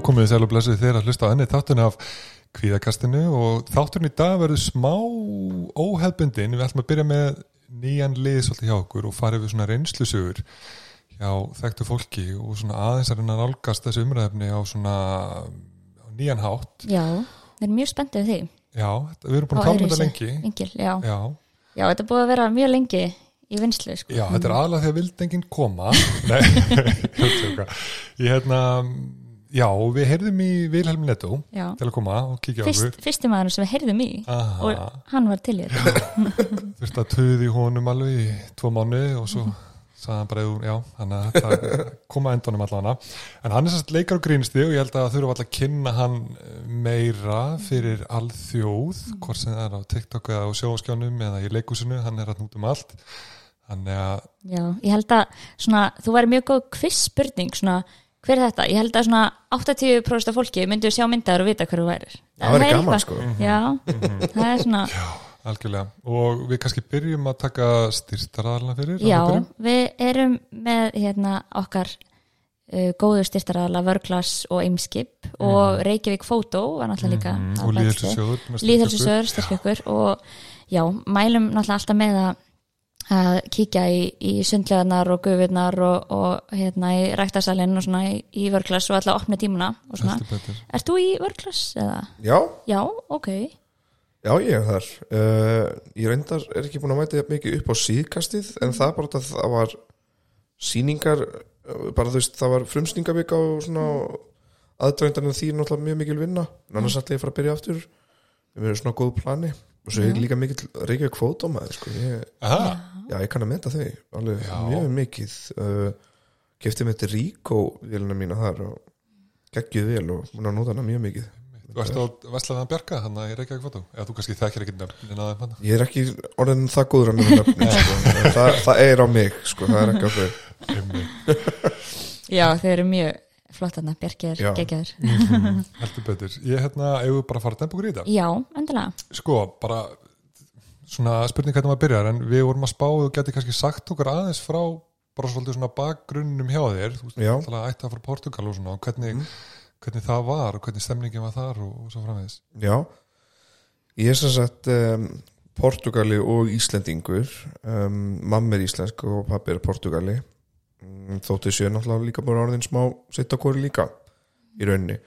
Já, komið sæl og blessið þér að hlusta á enni þáttunni af kvíðakastinu og þátturinn í dag verður smá óhefbundin. Við ætlum að byrja með nýjan lið svolítið hjá okkur og farið við svona reynslusugur hjá þekktu fólki og svona aðeins að reyna að nálgast þessu umræðefni á svona á nýjan hátt. Já, við erum mjög spenntið því Já, við erum búin að tala um þetta lengi. Engil, já. Já, já, þetta er búið að vera mjög lengi í vinslu sko. já, þetta er aðalega því að vildi enginn koma. Nei. Ég hérna, já, við heyrðum í Vilhelm Netto Já. til að koma og kíkja á okkur. Fyrst, Fyrsti maður sem við heyrðum í Aha. og hann var til þetta þurfti að tuði honum alveg í tvo mánu og svo sagði hann bara, já, hann koma endunum allavega en hann er sérst leikar og grínsti og ég held að þurfa alltaf að kynna hann meira fyrir alþjóð hvort sem það er á TikTok eða á sjóaskjánum eða í leikúsinu, hann er að nútum allt þannig að Já, ég held að svona, þú væri mjög góð quiz spurning svona, hver er þetta? Ég held að svona 80% af fólki myndu sjá myndaður og vita hver þú værir. Það væri er gaman, eitthvað- sko. Já, það er svona algjörlega. Og við kannski byrjum að taka styrtaraðalina fyrir Já, við erum með hérna okkar uh, góðu styrtaraðala Vörglas og Eimskip og Reykjavík Fótó var náttúrulega líka Mhm, að og líðhelsisjóður. Lýðhelsisöður styrkjökur og já, mælum náttúrulega alltaf með að að kíkja í, í sundlegarnar og gufurnar og, og hérna í ræktarsalinn og svona í, í vörglas og alltaf opna tímuna og svona. Ert þú í vörglas eða? Já, Já, ok. já ég er þar. Uh, Ég reyndar er ekki búin að mæta mikið upp á síðkastið en það bara að það var sýningar uh, bara þú veist, það var frumsningavika og svona aðdrændarinn því er náttúrulega mjög mikil vinna. En annars ætla ég að fara að byrja aftur. Við erum svona góð plani. Og svo er ég líka mikil Reykjavík kvótómaður sko. ég, Aha, já, ég kann að meta þau alveg Já. mjög mikið uh, kefti með þetta Ríkó vélina mína þar og geggjuð vel og múin að nota hana mjög mikið Þú ert á Vestlaðan Bjarka, hann að ég er ekki ekki fótó eða þú kannski þekkir ekki nefnin að þeim hann Ég er ekki orðin það góður að nöfnin sko. Það, það er á mig sko. það er ekki á þau Já, þau eru mjög flott þarna, Bjarki er geggjaður. heldur betur ég hérna, ef við bara fara að dempa okkur í þetta Já, endilega. sko, bara svona spurning hvernig maður byrjar en við vorum að spá og geti kannski sagt okkur aðeins frá bara svolítið svona bakgrunnum hjá þér. Þú veist, alltaf að fara Portugal og svona og hvernig, hvernig það var og hvernig stemningin var þar og, og svo framvegis. Já. Ég er sem sagt um, Portugali og Íslendingur. Um, Mamma er íslensk og pappi er Portugali um, Þótti séu náttúrulega líka bara orðin smá sitt hvori líka í rauninni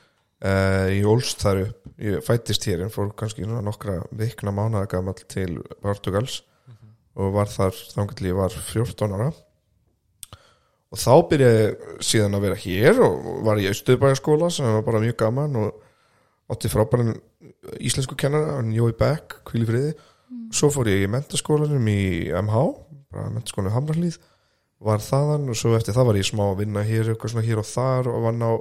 uh, Ég ólst þar upp. Ég fættist hér en fór kannski nokkra vikna mánaða gamall til Portugals og var þar þangar til ég var 14 ára. Og þá byrjaði síðan að vera hér og var ég í Stöðbæjarskóla sem var bara mjög gaman og átti frábæran íslensku kennara Jói Beck, kvíli friði. Svo fór ég í mentaskólanum í MH bara mentaskólanum Hamrarlíð var þaðan og svo eftir það var ég smá að vinna hér, eitthvað svona hér og þar og vann á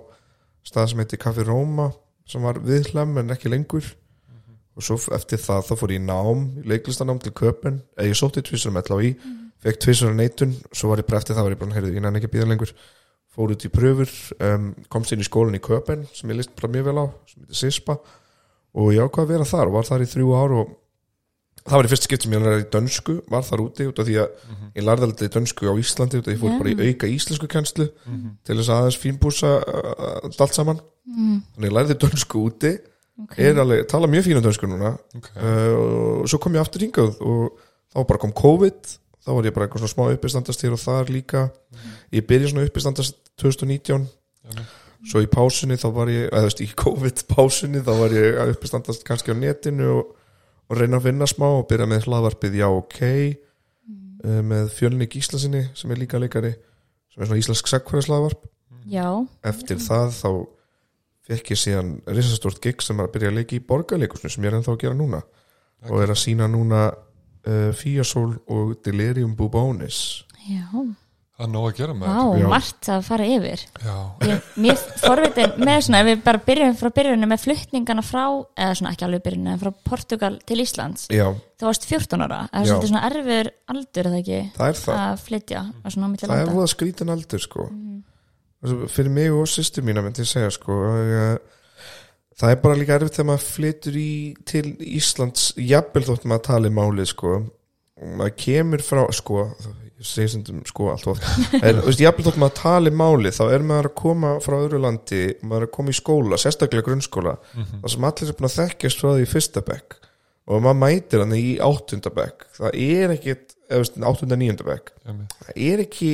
stað sem heiti Café Roma sem var viðhlam en ekki lengur. Og svo eftir það þá fór ég í nám í leiklistanám til Köpen eða ég sótti tvisar með í fekk tvisar neitun, svo var ég bara eftir það var ég bara, heyrðu, ég næði ekki að býða lengur. Fór út í pröfur, um, komst inn í skólan í Köpen sem ég list bara mjög vel á sem heitir Sispa og ég ákvað að vera þar og var þar í þrjú ár og það var í fyrst skipt sem ég lærði dönsku var þar úti út af því að ég lærði aldrei dönsku á Íslandi út af því ég fór Já. bara í auka íslensku kennslu til þess að aðeins fínbúsa uh, allt saman. Þannig ég lærði dönsku úti. Okay. er alveg, tala mjög fína dönsku núna. Okay. uh, og svo kom ég aftur hingað og þá bara kom COVID. Þá var ég bara eitthvað svona smá uppistandast hér og þar líka. Ég byrja svona uppistandast 2019 Já. svo í pásunni þá var ég, eða þú veist í COVID pásunni þá var ég að uppistandast kannski á netinu og, og reyna að vinna smá og byrja með hlaðvarpið Já OK. Uh, með fjölni Gíslasinni sem er líka leikari sem er svona íslensk segfæðislaðvarp Já, eftir það þá fekk ég síðan risastort gig sem var að byrja að leika í borgarleikusinu sem ég er ennþá að gera núna. Og er að sína núna uh, Fíasól og Delirium Bubonis já. Það er nóg að gera með Vá, Já. margt að fara yfir. já, Ég, mér forvitin með svona, ef við bara byrjum frá byrjunum með flutningana frá, eða svona ekki alveg byrjunum, en frá Portugal til Íslands. Já, Þú varst 14 ára, það er Já. svolítið svona erfur aldur, eða ekki, það er það að flytja, að það er landa. voða skrítin aldur sko mm. fyrir mig og sýstu mína myndi ég segja sko að, það er bara líka erfitt þegar maður flytur í til Íslands jafnvel þótt maður tali málið sko maður kemur frá sko ég segi stundum sko allt of en þú veist, jafnvel þótt maður tali máli þá er maður að koma frá öðru landi maður er að koma í skóla, sérstaklega grunnskóla Mhm. þar sem allir er búin að þekkjast frá því í fyrsta bekk og maður mætir hann í áttunda bekk það er ekki, áttunda níunda bekk Einmitt. það er ekki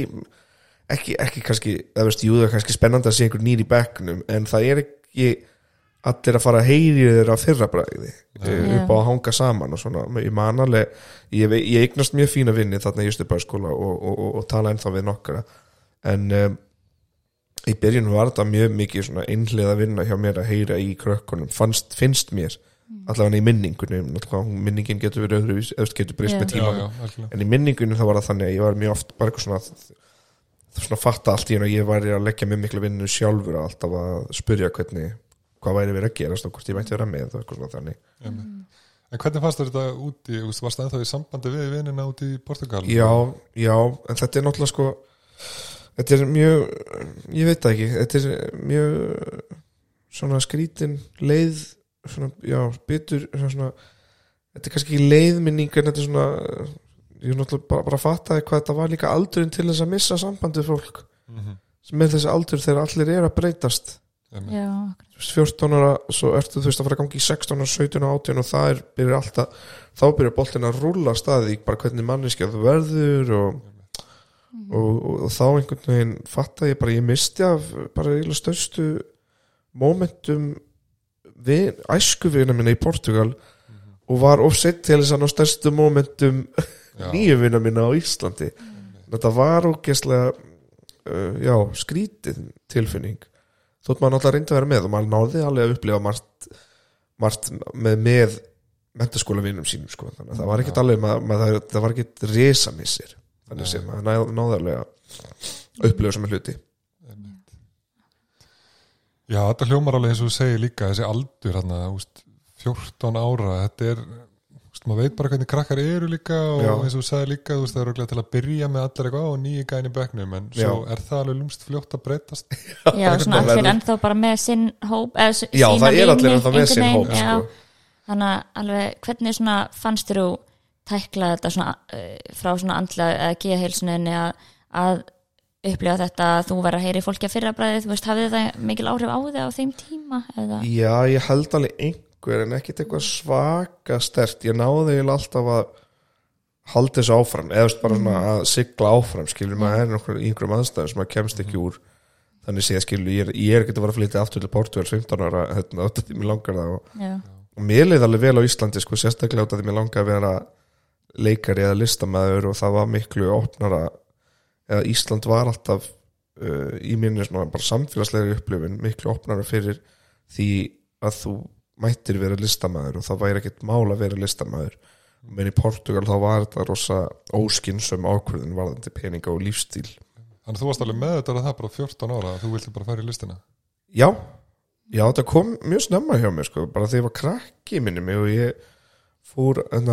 ekki, ekki kannski, eða veist, jú það er kannski spennandi að sé einhver nýr í bekknum en það er ekki allir að fara að heyri þeirra fyrra bræði Nei. upp á að hanga saman og svona, ég man alveg ég, ég eignast mjög fína vinni þarna í Östurbæðskóla og, og, og, og tala ennþá við nokkara en um, í byrjun var þetta mjög mikið svona einhliða vinna hjá mér að heyra í krökkunum Fannst, finnst mér. Allavega í minningunum minningin getur verið öðru eða getur breyst Já. með Já, tíma já, algjörlega. En í minningunum þá var það þannig að ég var mjög oft bara eitthvað svona svona fatta allt í að ég væri að leggja mjög miklu vinnu sjálfur að alltaf að spyrja hvernig hvað væri verið að gerast og hvort ég mætti vera með og eitthvað svona þannig Einmitt. En hvernig fannst þetta úti, varst ennþá í sambandi við vinnina úti í Portugal? já, já, en þetta er náttúrulega sko þetta er mjög ég veit það ekki, þetta er mjög svona skrítin leið svona, já, bitur svona, svona, þetta er kannski ekki leiðminning en þetta er svona ég er náttúrulega bara, bara að fatta hvað þetta var líka aldurinn til þess að missa sambandið fólk Mhm. sem er þessi aldur þegar allir er að breytast Einmitt. já, Þú veist, 14 ára, svo ertu þú veist að fara að gangi í 16 ára, 17 ára, 18 og það er byrjar alltaf, þá byrjar boltin að rúlla af staði, bara hvernig manneskja þú verður og, og, og, og þá einhvern veginn fatta ég bara, ég misti af bara eiginlega stærstu momentum við, æskuvina minna í Portugal og var offsett til þess að ná stærstu momentum Já. nýju vina minna á Íslandi. Þetta var ógeðslega uh, já, skrítið tilfinning þótt maður náttúrulega reyndi að vera með og maður náði alveg að upplifa margt, margt með, með mentaskóla vinum sínum sko. þannig að það var ekkert alveg maður, maður, það, var ekkert resamissir þannig sem maður náði, náði alveg að upplifa sem er hluti. Já, þetta hljómar alveg eins og þú segir líka þessi aldur hérna, úst, 14 ára þetta er, maður veit bara hvernig krakkar eru líka og Já. eins og þú sagði líka úst, það er örugglega til að byrja með allir eitthvað og nýja gæni bekknum en svo Já. er það alveg lumst fljótt að breytast já svona allir ennþá bara með sinn hóp eða s- já, sína það er allir ennþá með sinn hóp sko. þannig að alveg hvernig svona fannst þér þú tækla þetta svona uh, frá svona andlega eða geðheilsuninni að, að upplifa þetta að þú verður að heyri fólki að fyrra bræði, þú veist, hafði það mikil áhrif á þig á þeim tíma eða já, ég held alveg einhver en ekkert eitthvað svaka stert ég náði eiginlega alltaf að halda þessu áfram eða bara svona að sigla áfram skilur maður er nokkur í einhverjum aðstæðum sem maður kemst ekki úr. Þannig sé að skilur, ég er, ég er ekki að vera að flytja aftur til Portugal 15 ára, hérna, þetta því mér langar það og, og mér leið alveg vel á Íslandi sko, sérstaklega af því mér langar að vera leikari eða listamæður og það var miklu opnara eða Ísland var alltaf uh, í minni svona bara samfélagslega upplifin miklu opnara fyrir því að þú mættir vera listamæður og það væri ekkert mál að vera listamæður menn í Portugal þá var þetta rosa óskinsum ákvörðin varðandi peninga og lífstíl Þannig að þú varst alveg með þetta það bara 14 ára að þú vilti bara fara í listina? Já, já þetta kom mjög snemma hjá mér sko, bara þegar ég var krakki minni mig og ég fór að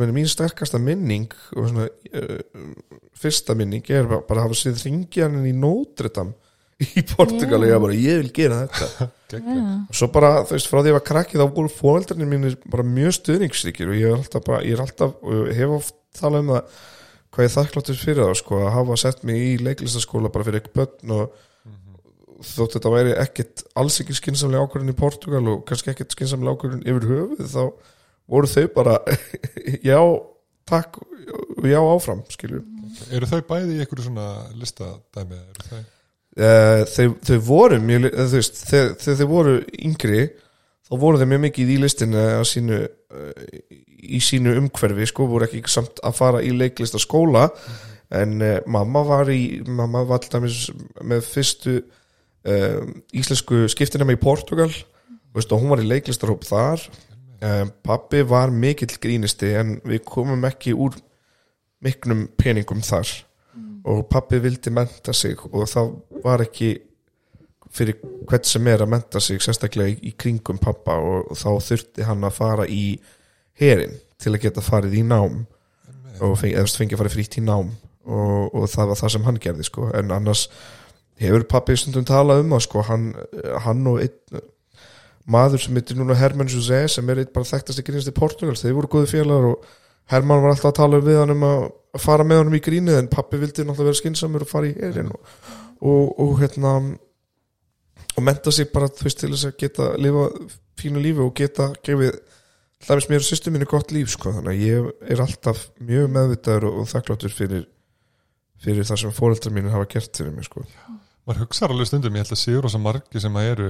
minna mín sterkasta minning og svona uh, fyrsta minning er bara að hafa séð ringjarnin í Notre Dame í Portugal og ég var bara, ég vil gera þetta og svo bara, þú veist, frá því að ég var krakki þá voru fóreldarnir mínir bara mjög stuðningsríkir og ég er alltaf bara, ég er alltaf og ég hef oft talað um það hvað ég þakkláttur fyrir það, sko, að hafa sett mig í leiklistaskóla bara fyrir ekki börn og þótt þetta væri ekkit alls ekki skinsamlega ákvörðin í Portugal og kannski ekkit skinsamlega ákvörðin yfir höfuð þá voru þau bara já, takk já áfram, skilju Eru þau bæði í einhverju svona listadæmi? Eru þau? Uh, þau, þau voru mjög, li- þú veist, þegar, þegar þau voru yngri þá voru þau mjög mikið í lístinu á sínu uh, í sínu umhverfi, sko, voru ekki samt að fara í leiklista skóla en uh, mamma var í mamma var alltaf með fyrstu íslensku skiptinema í Portugal. Veist, og hún var í leiklistarhóp þar. Pappi var mikill grínisti en við komum ekki úr miklum peningum þar og pappi vildi menta sig og það var ekki fyrir hvert sem er að menta sig sérstaklega í, í kringum pappa og, og þá þurfti hann að fara í herin til að geta farið í nám og fengi, eða fengi að fara frítt í nám og, og það var það sem hann gerði sko. en annars hefur pappi stundum talað um það sko. hann, hann og einn maður sem heitir núna Hermann José sem er einn bara þekktast í grínast í Portugal þeir voru góði félagar og Hermann var alltaf að tala um við hann um að að fara með honum í grínið en pappi vildi náttúrulega vera skinsamur og fara í herin og, og, og hérna og menta sig bara þú veist til þess að geta lifa fínu lífi og geta gefið hlæmis mér og sýstu mínu gott líf sko þannig að ég er alltaf mjög meðvitaður og, og þakkláttur fyrir fyrir það sem fóreldrar mínu hafa gert fyrir mig sko. Maður hugsaður alveg stundum, ég held að séu rosa margi sem að eru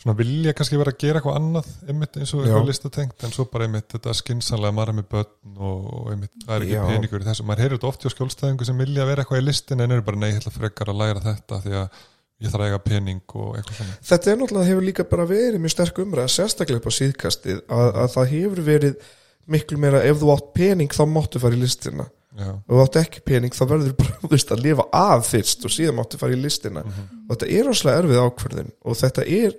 svona vilja kannski vera að gera eitthvað annað einmitt eins og eitthvað listatengt en svo bara einmitt þetta skinsanlega er með börn og, einmitt það er ekki Já. peningur í þessu. Maður heyrir þetta oft hjá skjólstæðingu sem vilja vera eitthvað í listin en eru bara nei, ég ætla frekar að læra þetta því að ég þarf að eiga pening og eitthvað svona. Þetta er náttúrulega hefur líka bara verið mjög sterk umræða sérstaklega upp á síðkastið að, að það hefur verið miklu meira ef þú átt pening þá máttu fara í listina. Já, og þú átt ekki pening þá verður þú að lifa af fyrst og síðan máttu fara í listina. Og þetta er áslega erfið ákvörðin og þetta er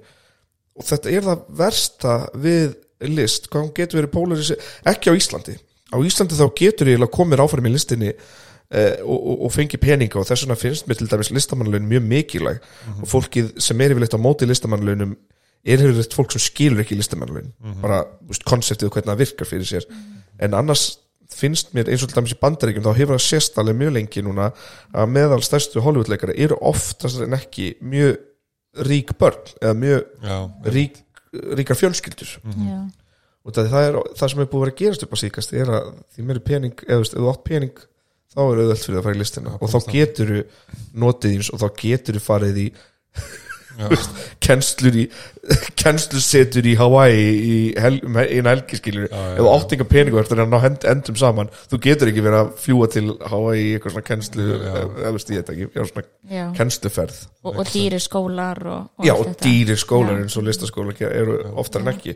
og þetta er það versta við list, hvað hún getur verið polaris ekki á Íslandi, á Íslandi þá getur ég komið áfram í listinni eh, og, og, og fengi peninga og þess vegna finnst mér til dæmis listamannlaun mjög mikilvæg. Og fólkið sem er yfirleitt á móti listamannlaunum er yfirleitt fólk sem skilur ekki listamannlaun bara þú veist, konseptið og hvernig það virkar fyrir sér. En annars finnst mér eins og til dæmis í bandaríkjum þá hefur það sést alveg mjög lengi núna að meðal stærstu Hollywoodleikara eru oftast en ekki mjög rík börn eða mjög já, rík, ríkar fjölskyldur. Já, og það, er það sem er búið að vera gerast upp á síkast er að því meiri pening eða þú átt pening þá er auðvöld fyrir að fara í listina. Og þá getur þú notið þíns og þá getur þú farið í kennslur í kennslusetur í Hawaii í hel, hel- eina helgiskilur Já, já, ef þú já. átt enga peningu eftir að ná hend, endum saman þú getur ekki verið að fljúa til Hawaii í eitthvað svona kennslu Já. eða kennsluferð. Og, og dýri skólar og, og já og dýrir skólar Já. eins og listaskólar eru oftar en ekki.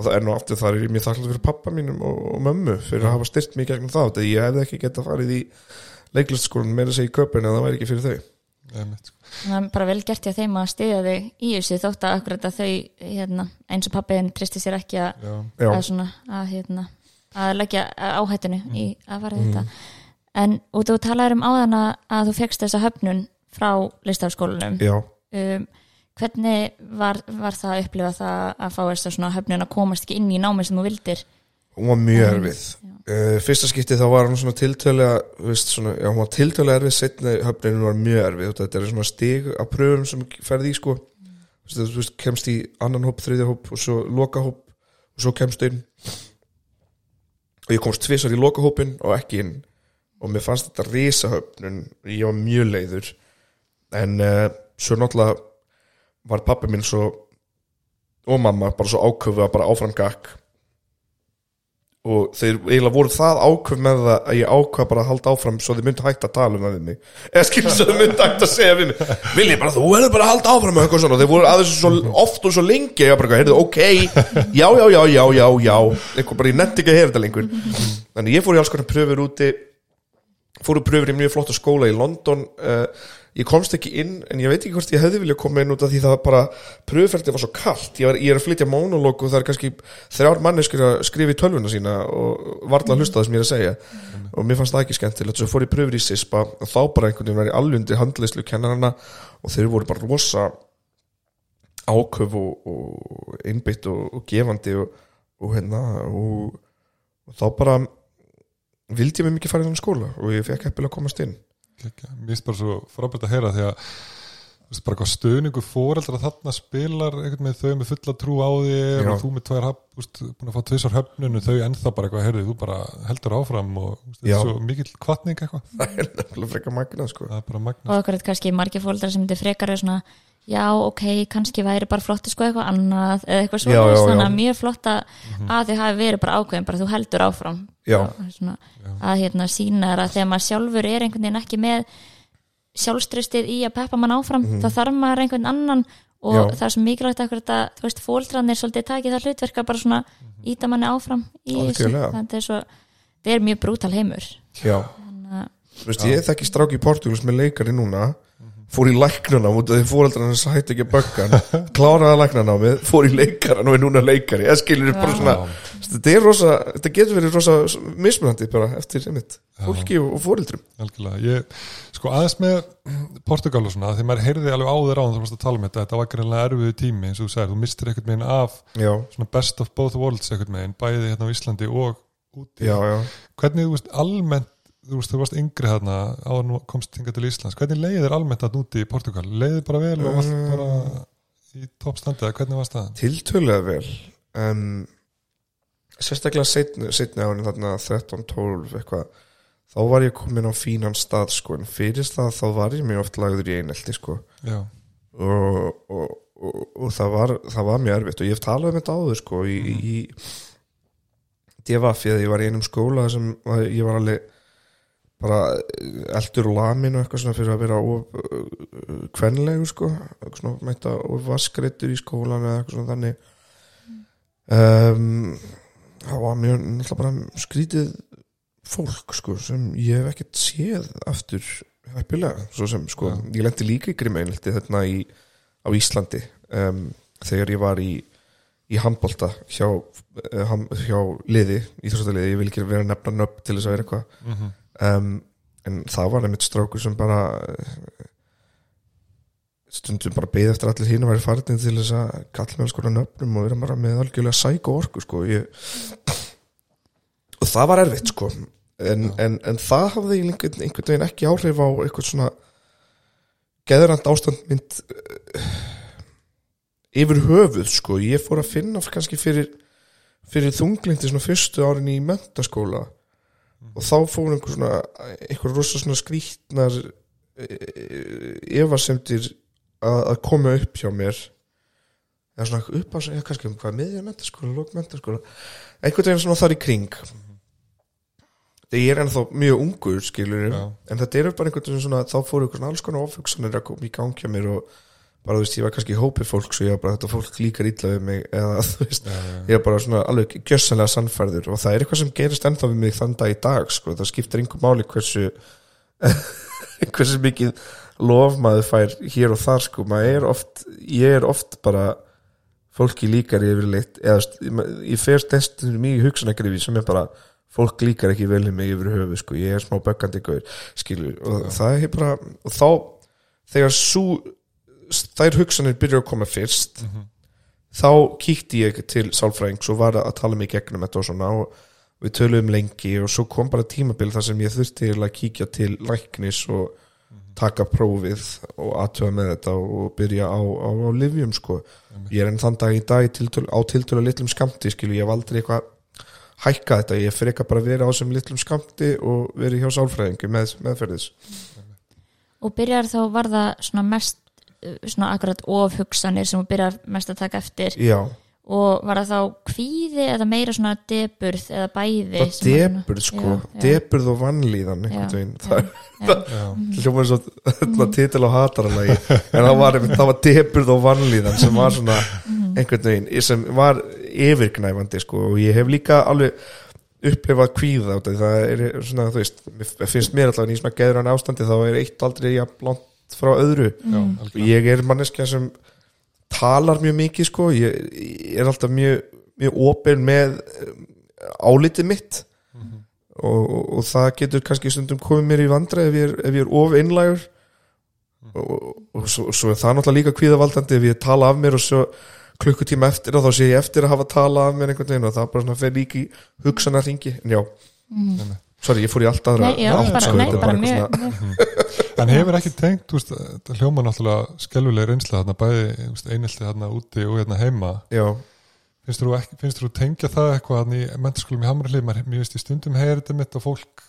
Og það er nú aftur þar er ég mjög þakklátt fyrir pappa mínum og, og mömmu fyrir að hafa styrt mig gegnum það þegar ég hefði ekki getað farið í leiklistskólan meira að segja í köpun eða það væri ekki fyrir þau. Sko. Það er bara vel gert hjá þeim að stiðja þig í þessu þótt að akkurat að þau hérna, eins og pappiðin tristi sér ekki að, já, já, að, svona, að, hérna, að leggja áhættinu í að fara þetta. En og þú talaður um áðan að, að þú fegst þessa höfnun frá listafskólanum já, um, hvernig var, var það að upplifa það að fá þess að svona höfnun að komast ekki inn í námi sem þú vildir? Hún var mjög erfið uh, fyrsta skipti þá var hún svona tiltölega veist, svona, já, hún var tiltölega erfið setna höfninu var mjög erfið þetta er svona stig af pröfum sem ferði í sko. Þú veist, þú veist, kemst í annan hóp, þriðja hóp og svo loka hóp og svo kemst inn. Og ég komst tvisar í loka hópin og ekki inn. Og mér fannst þetta risahöfnun ég var mjög leiður. En uh, svo náttúrulega var pappi minn svo og mamma bara svo áköfu að bara áfram gakk og þeir eiginlega voru það ákveð með það að ég ákvað bara að halda áfram svo þið myndi hægt að tala um það við mig. Eða skilur svo þið myndi hægt að segja við mig. Vilji bara þú verður bara að halda áfram með eitthvað svona. Og þeir voru aðeins svo oft og svo lengi ég var bara, heyrðu, ok, já, já, já, já, já, já. Eitthvað bara, ég netti ekki að heyra þetta lengur. Þannig ég fór í alls konar pröfur úti. Fóru pröfur í mjög flotta skóla í London uh, ég komst ekki inn en ég veit ekki hvort ég hefði vilja koma inn út af því það bara pröfuferdi var svo kallt ég, var, ég er að flytja mónolog og það er kannski þrjár manneskur að skrifa í tölvuna sína og varla að hlusta það sem ég er að segja. Og mér fannst það ekki skemmtilegt. Svo fór ég pröfur í SISPA þá bara einhvern veginn var ég allundi handleyslu kennarana og þeir voru bara rosa áköf og, og einbytt og, og gefandi og, og hérna og, og þá bara vildi ég mig mikið fara í þannig skóla og ég fekk eppilega komast inn. Mér finnst bara svo frábært að heyra því að þú veist, bara hvað stöðningu fóreldra þarna spilar einhvern veginn þau með fulla trú á Já. og þú með tvær veist, búin að fá tvisar höfnunu þau ennþá bara eitthvað, heyrðu, þú bara heldur áfram og þetta er svo mikill kvartning eitthvað, það er nefnilega frekar magnað sko. Það er bara og magna okkur er kannski margir fóldrar sem þetta frekar er svona já ok, kannski væri bara flott að sko eitthvað annað eða eitthvað svona, Já, já, þannig já. að mjög flott að, að þið hafi verið bara ákveðin bara þú heldur áfram. Svona, að hérna sína er að þegar maður sjálfur er einhvern veginn ekki með sjálfströstið í að peppa mann áfram þá þarf maður einhvern annan og það er svo mikilvægt akkur að þú veist, fóldrarnir svolítið takið það hlutverka bara svona íta manni áfram í þessu, er svo þetta er mjög brútal heimur. Já, þannig að þú veist, ég þekki stráki í Portugals með leikari núna fór í læknana út af því fóreldrar hans hætti ekki að bögga hann. Kláraði læknanámið, fór í leikaran og er núna leikari, eða skilur bara svona þetta er rosa, þetta getur verið rosa mismunandi bara eftir einmitt, fólki og, og fóreldrum algjörlega, ég, sko aðeins með Portugal og svona, því maður heyrði alveg áður á varst að tala um þetta, þetta var greinlega erfiðu tími eins og þú segir, þú mistir einhvern veginn af já, svona best of both worlds einhvern veginn, bæði hérna á Íslandi og úti. Já, já, hvernig þú veist almennt þú veist, þú varst yngri þarna áður nú komst hingað til Íslands hvernig leiði þér almennt að núti í Portugal leiði þér bara vel og varst Mm. bara í toppstandi eða hvernig varst það? tiltölulega vel um, sérstaklega setni, árin þarna 13-12 eitthvað þá var ég komin á fínan stað sko en fyrir það þá var ég mjög oft lagður í einelti sko og, og, og, og það, var, það var mjög erfitt og ég hef talað um þetta áður sko í, í DFF eða ég var í einum skóla sem var, ég var alveg bara eldur og lamin og eitthvað svona fyrir að vera uh, kvenlegu sko. Eitthvað svona mæta og vaskreittur í skólan eða eitthvað svona þannig. Um, það var mjög náttúrulega bara skrítið fólk sko sem ég hef ekkert séð aftur heppilega svo sem sko, Já. ég lendi líka í grimeinilti þarna í, á Íslandi um, þegar ég var í í handbolta hjá, uh, hjá liði, íþróttaliði, ég vil ekki vera að nefna nöfn til þess að vera eitthvað. Mm um, en það var einmitt strákur sem bara eh, stundum bara beðið eftir allir hinn að vera farin til þess að kalla með alls konar nöfnum og vera bara með algjörlega sæk og orku sko. Ég... og það var erfitt sko. En, en, en það hafði ég einhvern, einhvern veginn ekki áhrif á eitthvað svona geðrand ástand mynd yfir höfuð sko. Ég fór að finna kannski fyrir fyrir þunglindi svona fyrstu árin í mentaskóla og þá fór einhver svona einhver rosa svona skrítnar efasemdir að, að koma upp hjá mér. Eða svona upp á eða kannski um hvað miðja mentaskóla, lók mentaskóla. Einhvern veginn svona þar í kring. Þegar ég er ennþá mjög ungur skilur, Já. en þetta eru bara einhvern veginn svona þá fóru einhvern alls konar ofhugsanir að koma í gang hjá mér og bara þú veist, ég var kannski í hópi fólk svo ég var bara þetta fólk líkar illa við mig eða þú veist, já, já, ég er bara svona alveg gjössanlega sannfærður og það er eitthvað sem gerist ennþá við mig þann dag í dag sko. það skiptir einhver máli hversu hversu mikið lof maður fær hér og þar sko. maður er oft, ég er oft bara fólki líkar yfirleitt eða ég fer testum mjög hugsanagrifi sem er bara fólk líkar ekki vel í mig yfir höfu sko. ég er smá böggandi gaur skilur, og það er bara og þá, þegar svo þær hugsanir byrjar að koma fyrst. Þá kíkti ég til sálfræðings og var að tala mig gegnum þetta og svona og við töluðum lengi og svo kom bara tímabil þar sem ég þurfti til að kíkja til læknis og taka prófið og aðtöða með þetta og byrja á, á, á livjum sko. ég er enn þann dag í dag tiltöl, á tiltölu litlum skamti skilu, ég hef aldrei eitthvað hækka þetta, ég fyrir eitthvað bara að vera á sem litlum skamti og verið hjá sálfræðingi með, meðferðis. Og byrjar þá var það svona mest svona akkurat ofhugsanir sem þú byrjar mest að taka eftir. Já, og var það þá kvíði eða meira svona deburð eða bæði það sem var svona- deburð sko. Já, deburð og vannlíðan það já, hljómaði svo þetta titil á hataralagi. En það var, það var deburð og vannlíðan sem var svona einhvern veginn sem var yfirgnæfandi sko. Og ég hef líka alveg upplifað kvíða út af því. Það er svona þú veist, mér finnst mér allavega í svona geðran ástandi þá er eitt aldrei jafn langt frá öðru. Já, algjörlega. ég er manneskja sem talar mjög mikið sko. Ég, ég er alltaf mjög, mjög opinn með um, álitið mitt. Og, og, og það getur kannski stundum komið mér í vandra ef ég er, ef ég er of einlægur. Og, og svo, svo er það náttúrulega líka kvíðavaldandi. Ef ég tala af mér og svo klukkutíma eftir og þá sé ég eftir að hafa talað af mér einhvern veginn og það bara svona fer líka í hugsana ringi en já, Nei, sorry, ég fór í allt aðra Nei, já, átt, bara, sko, nei, bara mjög, mjög En hefur ekki tengt, þetta hljóma náttúrulega skelvuleg reynsla þarna bæði einelti þarna úti og hérna heima. Já, finnst þú, finnst þú tengja það eitthvað þarna í mentaskólum í Hamralið, maður, mér veist í stundum heyrir þetta mitt og fólk,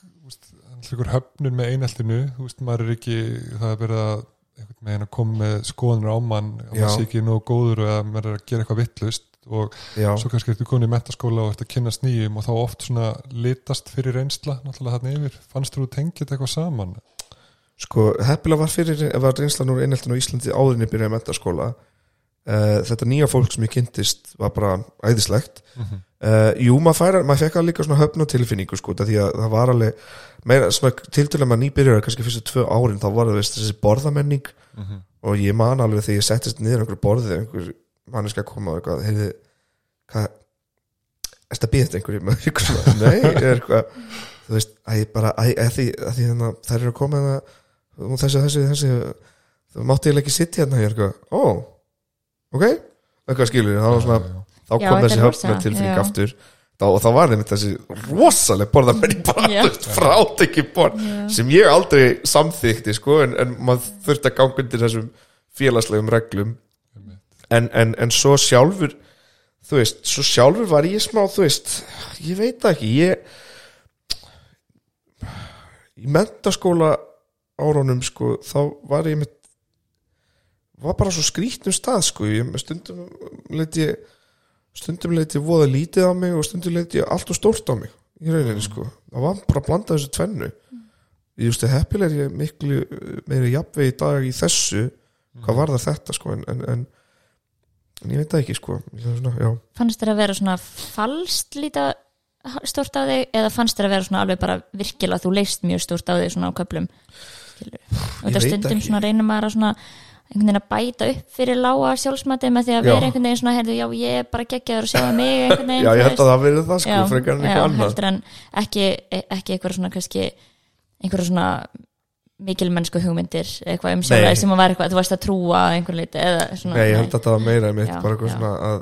hljókur höfnun með eineltinu, þú veist, maður er ekki það að einhvern veginn að koma með skoðanur á mann, að maður sé ekki nógu góður eða maður er að gera eitthvað vittlust og já, svo kannski ertu komin í mentaskóla og ert að kynast nýjum og þá oft svona litast fyrir reynsla náttúrulega þarna yfir, fannst þú tengja þetta eitthvað saman? Sko, heppilega var fyrir var reynslan úr einheltin á Íslandi áðurinn ég byrjaði að mentaskóla uh, þetta nýja fólk sem ég kynntist var bara æðislegt Mm uh, jú, maður færa, maður fekk að líka svona höfn og tilfinningu sko, því að það var alveg meira, svona tildulega maður nýbyrjar kannski fyrstu tvö árin, þá var það veist, þessi borðamenning -hmm. og ég man alveg þegar ég settist niður á einhverju borðið, einhver manneski að koma og eitthvað, heyrði hvað, býða þetta einhverju með eitthvað svona, nei, er eitthvað þú veist, að ég bara, að, að því, að því þannig þær eru að koma hérna og þessi, þessi, þessi þú mátti eiginlega ekki sitt hérna, ég er eitthvað, ó ok, eitthvað skilur, þá svona þá Já, kom þetta þessi tilfinning já. aftur. Þá, og þá var þeim þessi rosaleg borða menn bara Já. veist, frátekki borð sem ég aldrei samþykti sko, en, en maður þurfti að ganga undir þessum félagslegum reglum. En, en, en svo sjálfur þú veist, svo sjálfur var ég smá þú veist, ég veit það ekki ég í mentaskóla árunum sko, þá var ég með var bara svo skrítnum stað sko, ég stundum leit ég stundum leit ég voða lítið á mig og stundum leit ég allt og stórt á mig í rauninni sko, það var bara að blanda þessu tvennu. Ég just að heppileg er ég miklu meira jafnvegi í dag í þessu hvað var það þetta sko en, en, en, en ég veit það ekki sko. Fannst þér að vera svona falskt líta stort á þig eða fannst þér að vera svona alveg bara virkilega þú leist mjög stort á þig svona á köplum skilur og þetta stundum ekki. svona reynum maður að svona einhvern veginn að bæta upp fyrir lága sjálfsmati með því að vera einhvern veginn svona heyrðu, já ég er bara geggjaður og sjáðu mig einhvern veginn já ég held að það verið það sko frekar en eitthvað annað. heldur en ekki, ekki eitthvað svona kannski einhverja svona mikilmennsku hugmyndir eitthvað um sjálfæði sem að vera eitthvað þú varst að trúa að einhver leiti eða svona, Nei, ég held að það var meira einmitt bara eitthvað svona að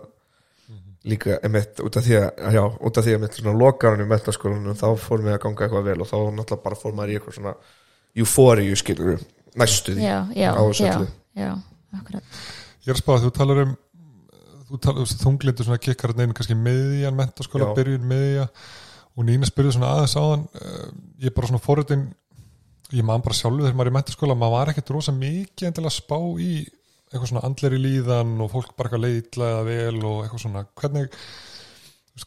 líka einmitt út af því að já, út af því að einmitt svona metaskólanum þá fór mig að ganga eitthvað vel og þá náttúrulega bara fór maður í eitthvað svona eufóriu skilur næstu því já, já, á já, já, akkurat. Ég er að spá að þú talar um þú talar um þunglindu svona kikkar neina kannski miðjan mentaskóla, byrjun miðja. Og Nína spyrði svona aðeins áðan uh, ég er bara svona forritin ég man bara sjálfu þegar maður er í mentaskóla maður var ekkert rosa mikið en til að spá í eitthvað svona andleri líðan og fólk bara eitthvað leitla eða vel og eitthvað svona. Hvernig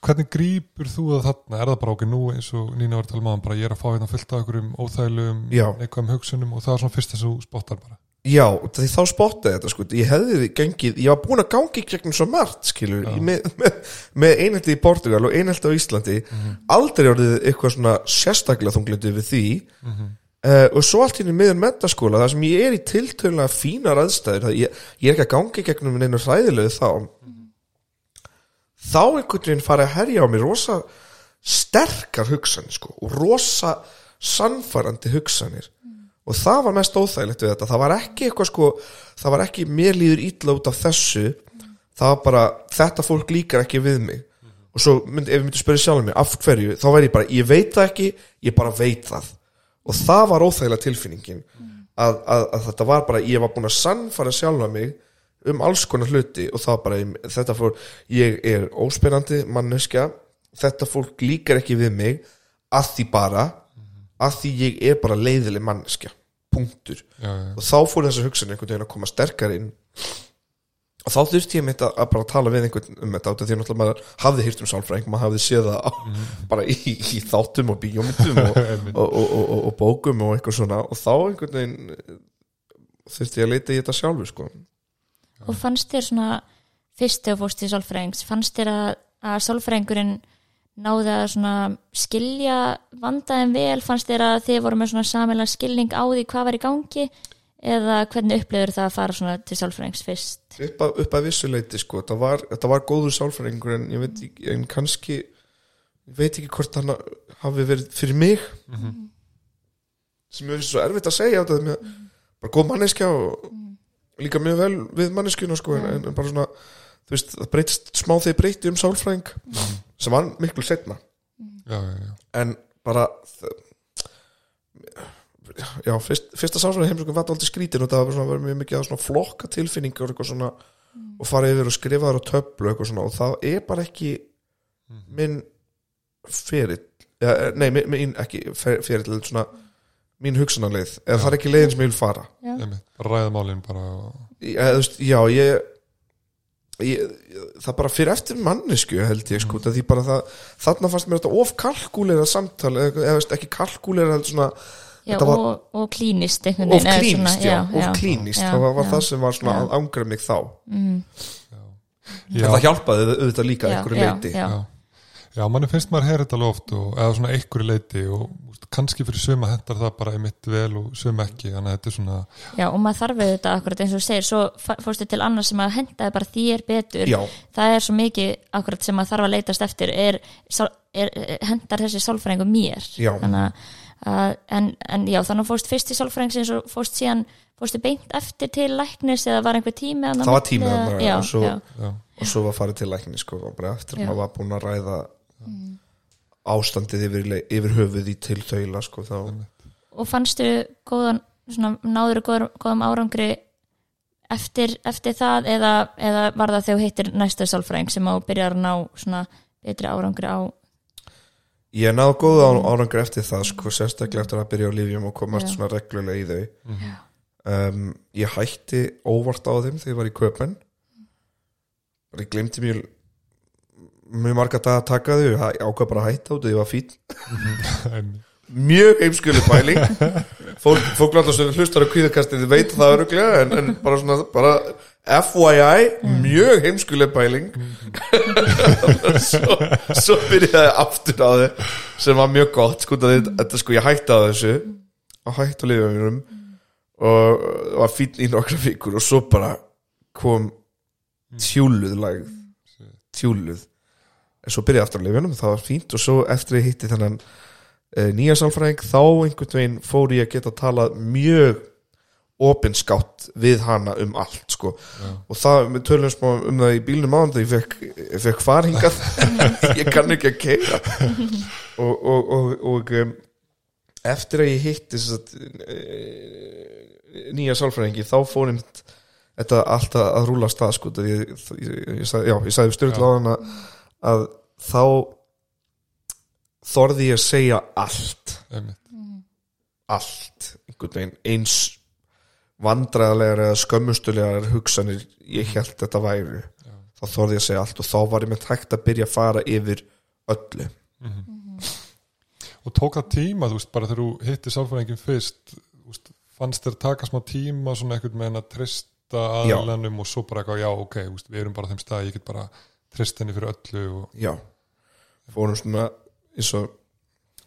hvernig grípur þú það þarna? Er það bara okkur nú eins og Nína var að tala um bara ég er að fá hérna fullt af einhverjum óþægilegum Já. neikvæðum hugsunum og það er svona fyrst þess að þú spottar bara. Já, því þá spottaði þetta sko. Ég hefði gengið, ég var búin að gangi gegnum svo margt skilur, í- með, með, með einhelti í Portugal og einhelti á Íslandi. Aldrei orðið eitthvað svona sérstaklega þunglindi við því. Mhm. uh, og svo allt hérna miðan mentaskóla það sem ég er í tiltölulega fínar aðstæður ég, ég er ekki að gangi gegnum neina hræðilegu þá þá einhvern veginn farið að herja á mig rosa sterkar hugsanir sko, og rosa sannfærandi hugsanir. Og það var mest óþægilegt við þetta. Það var ekki eitthvað sko það var ekki mér líður ítla út af þessu. Það var bara, þetta fólk líkar ekki við mig. Og svo mynd, ef ég myndi spyrja sjálfum mig af hverju, þá væri ég bara, ég veit það ekki ég bara veit það. Og það var óþægilega tilfinningin. Að, að, að þetta var bara, ég var búin að sannfara sjálfa mig um alls konar hluti og það bara, þetta fór ég er óspennandi manneskja þetta fólk líkar ekki við mig að því bara að því ég er bara leiðileg manneskja punktur. Já, já, og þá fór þessi hugsun einhvern veginn að koma sterkar inn. Og þá þurfti ég mitt að, bara tala við einhvern um þetta því að náttúrulega maður hafði hýrt um sálfræðing maður hafði séð það á, bara í, í þáttum og bíómyndum og, og, og, og, bókum og eitthvað svona. Og þá einhvern veginn þurfti ég að leita í þetta sjálfu sko. Og fannst þér svona fyrst þegar fórst í sálfræðings fannst þér að, að sálfræðingurinn náði að svona skilja vandaðin vel, fannst þér að þið voru með svona samilega skilning á því hvað var í gangi? Eða hvernig upplifur það að fara svona til sálfræðings fyrst? Upp, að, upp að vissu leiti sko. þetta, var, var góður sálfræðingur en ég veit ekki, en kannski ég veit ekki hvort hann hafi verið fyrir mig. Sem er svo erfitt að segja þetta með bara góð manneskja og líka mjög vel við manneskjuna sko, en, en bara svona veist, það breytist smá þegar breyti um sálfræðing sem var miklu setna já, já, já. en bara já, fyrst, fyrsta sálfræðing heimsökum var aldrei skrítin og það var svona, var mjög mikið flokka tilfinningar og eitthvað svona og fara yfir og skrifa þar á töflu og eitthvað svona og það er bara ekki minn ferill ja, nei, minn, minn ekki fer- ferill svona mín hugsanarleið eða það er ekki leiðin sem ég vil fara Já. Einmitt, bara ræða málin bara og... Já, þú veist, já ég, ég það bara fyrir eftir mannesku held ég sko, mm. því bara það þarna fannst mér þetta of kalkúleira samtal eða, eða veist, ekki kalkúleira heldur svona já, Þetta var- og, og klínist of klínist, svona- já, of klínist já, það var, var já. það sem var svona Já. að ángra mig þá Mm, já, en það hjálpaði auðvitað líka já, einhverju já, leiti já. Já. manni finnst maður heyra þetta alveg oft og, eða svona einhverju leiti og úst, kannski fyrir suma hendar það bara einmitt vel og suma ekki, þannig að þetta er svona já, og maður þarf við þetta akkurat eins og þú segir, svo fórstu til annars sem að hendaði bara þér betur. Já, það er svo mikið akkurat sem að þarf að leitast eftir. Er, er, er hendar þessi sálfræðingu mér? Já. þannig að, að en, en já, þannig að fórst fyrst í sálfræðingsins og fórst síðan fórstu beint eftir til læknis eða var einhver tími Það var tími já, og svo- var farið til lækni sko, og bara eftir að maður var búin að ræða ástandið yfir, yfir höfuð í til þaula sko, þá, og fannstu góðan svona, náður góðum, góðum árangri eftir, eftir það eða, eða var það þegar þú hittir næsta sálfræðing sem á byrjar að ná svona betri árangri á ég náðu góða á, árangur eftir það sko, sérstaklega eftir að byrja á lífjum og komast Já. svona reglulega í þau. Já. um, ég hætti óvart á þeim þegar ég var í köpen ég glemti mjög mjög marga dag að taka þau ég ákvað bara að hætta út og ég var fín Einmitt. mjög heimskjölu pæling. Fólk, fólk náttúrulega sem hlustar á kvíðakastið veit það öruglega en, en bara svona bara FYI, mjög heimskuleg pæling. Svo, svo byrjaði aftur á þið sem var mjög gott sko, þetta sko ég hætti á þessu og hætti á liðum og var fín í nokkra vikur og svo bara kom tjúluð lagð tjúluð en svo byrjaði aftur á liðunum það var fínt. Og svo eftir ég hitti þennan uh, nýja sálfræðing þá einhvern veginn fór ég að geta að tala mjög opinskátt við hana um allt sko. og það, við tölum smá um það í bílnum áðan þegar ég fekk, fekk farhingað ég kann ekki að keira og, og, og, og um, eftir að ég hitti satt, nýja sálfræðingi þá fór einmitt þetta allt að, rúla stað sko, ég, ég, ég, ég, sagði, styrla á hana að þá þorði ég að segja allt. Einmitt. allt. Einhvern veginn eins vandræðalegar eða skömmustulegar hugsanir ég held þetta væri þá þorði ég að segja allt og þá var ég með tækt að byrja að fara yfir öllu. Og tók það tíma, þú veist, bara þegar þú hitti sálfræðingin fyrst veist, fannst þér taka smá tíma svona einhvern veginn að trista Já. aðlænum og svo bara eitthvað, já, ok, veist, við erum bara þeim stað, ég get bara trist henni fyrir öllu og já, fórum svona eins og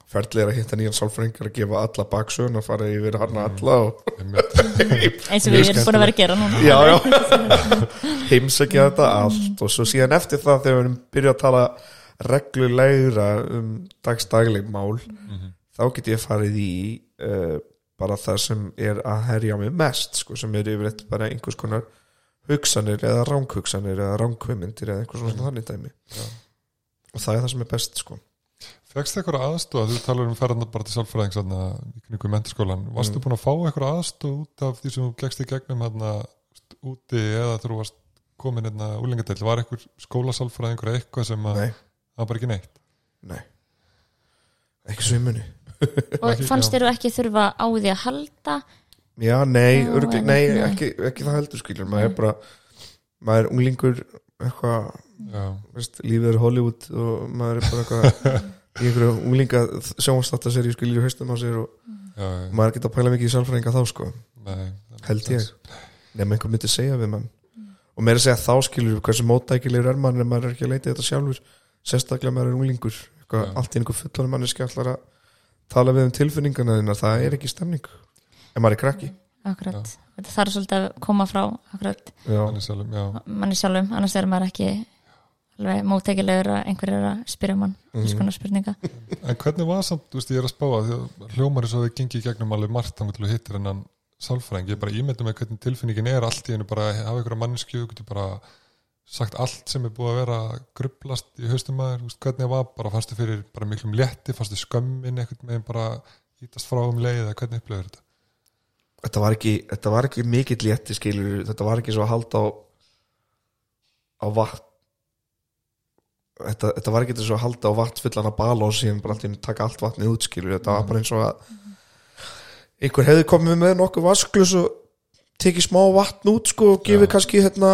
ferðlega að hitta nýjan sálfræðingar að gefa alla baksögun að fara yfir hana alla og einmitt, eins og við erum búin að vera að gera núna. Já, já. Heimsækja þetta allt og svo síðan eftir það þegar við erum byrjað að tala reglulegra um dagstagleg mál þá get ég farið í uh, bara það sem er að herja mig mest sko, sem er yfirleitt bara einhvers konar hugsanir eða ránghugsanir eða ránkvömyndir eða einhvers svona þannig dæmi. Og það er það sem er best sko. Fekst eitthvað aðstóð, þú talar um ferðan bara til sálfræðing svona í kringu menturskólan varstu búin að fá eitthvað aðstóð út af því sem þú gegst í gegnum hérna úti eða þú varst komin hérna úlengadel, var eitthvað skólasálfræðingur eða eitthvað sem að það var bara ekki neitt? Nei. Ekki svo í muni. Og fannst þér þú ekki þurfa á því að halda já, nei, Já, örgli, nei, nei. Ekki, ekki það heldur skilur. Maður er bara, maður er unglingur eitthvað já, veist, lífið er Hollywood og maður er bara eitthvað í einhverju unglinga sjónvarstáttaserju skiljur haustum á sér og já, já, maður geta að pæla mikið í sálfræðinga þá sko, nei, held ég. nema einhver myndi segja við mann. Og meira að segja þá skilur hversu móttækilegur er mann en maður er ekki að leita í þetta sjálfur. Sérstaklega maður er unglingur. Eitthvað, allt í einhver fullanum manneski allar að tala við um tilfinningana þínar. Það er ekki stemning en maður er krakki. Akkurat, þetta þarf svolítið að koma frá akkurat. Já, Þannig sjálfum, já, manni sjálfum, annars er maður ekki alveg móttekilegur að einhver er að spyrja mann Mhm. mm. skonar spurninga. En hvernig var samt, þú veist, ég er að því að hljómar er svo að þið gengi í gegnum alveg margt þannig til að hittir hennan sálfræðing. Ég er bara ímyndum með hvernig tilfinningin er allt í hennu bara að hafa ykkur mannsku, þú getur bara sagt allt sem er búið að vera grublast í haustum maður, þú veist, hvernig það var bara fannstu fyrir bara miklum létti, fannstu skömmin einhvern veginn bara ítast frá um leið eða hvernig upplöður þetta? Þetta var ekki þetta var ekki mikill létti skilur þetta var ekki svo að halda á á vatn þetta, þetta var ekki svo að halda á vatn fullan að bala og síðan bara alltaf taka allt vatnið út skilur þetta var bara eins og að einhver hefði komið með nokkuð vasklus og tekið smá vatn út sko og gefið Já. kannski hérna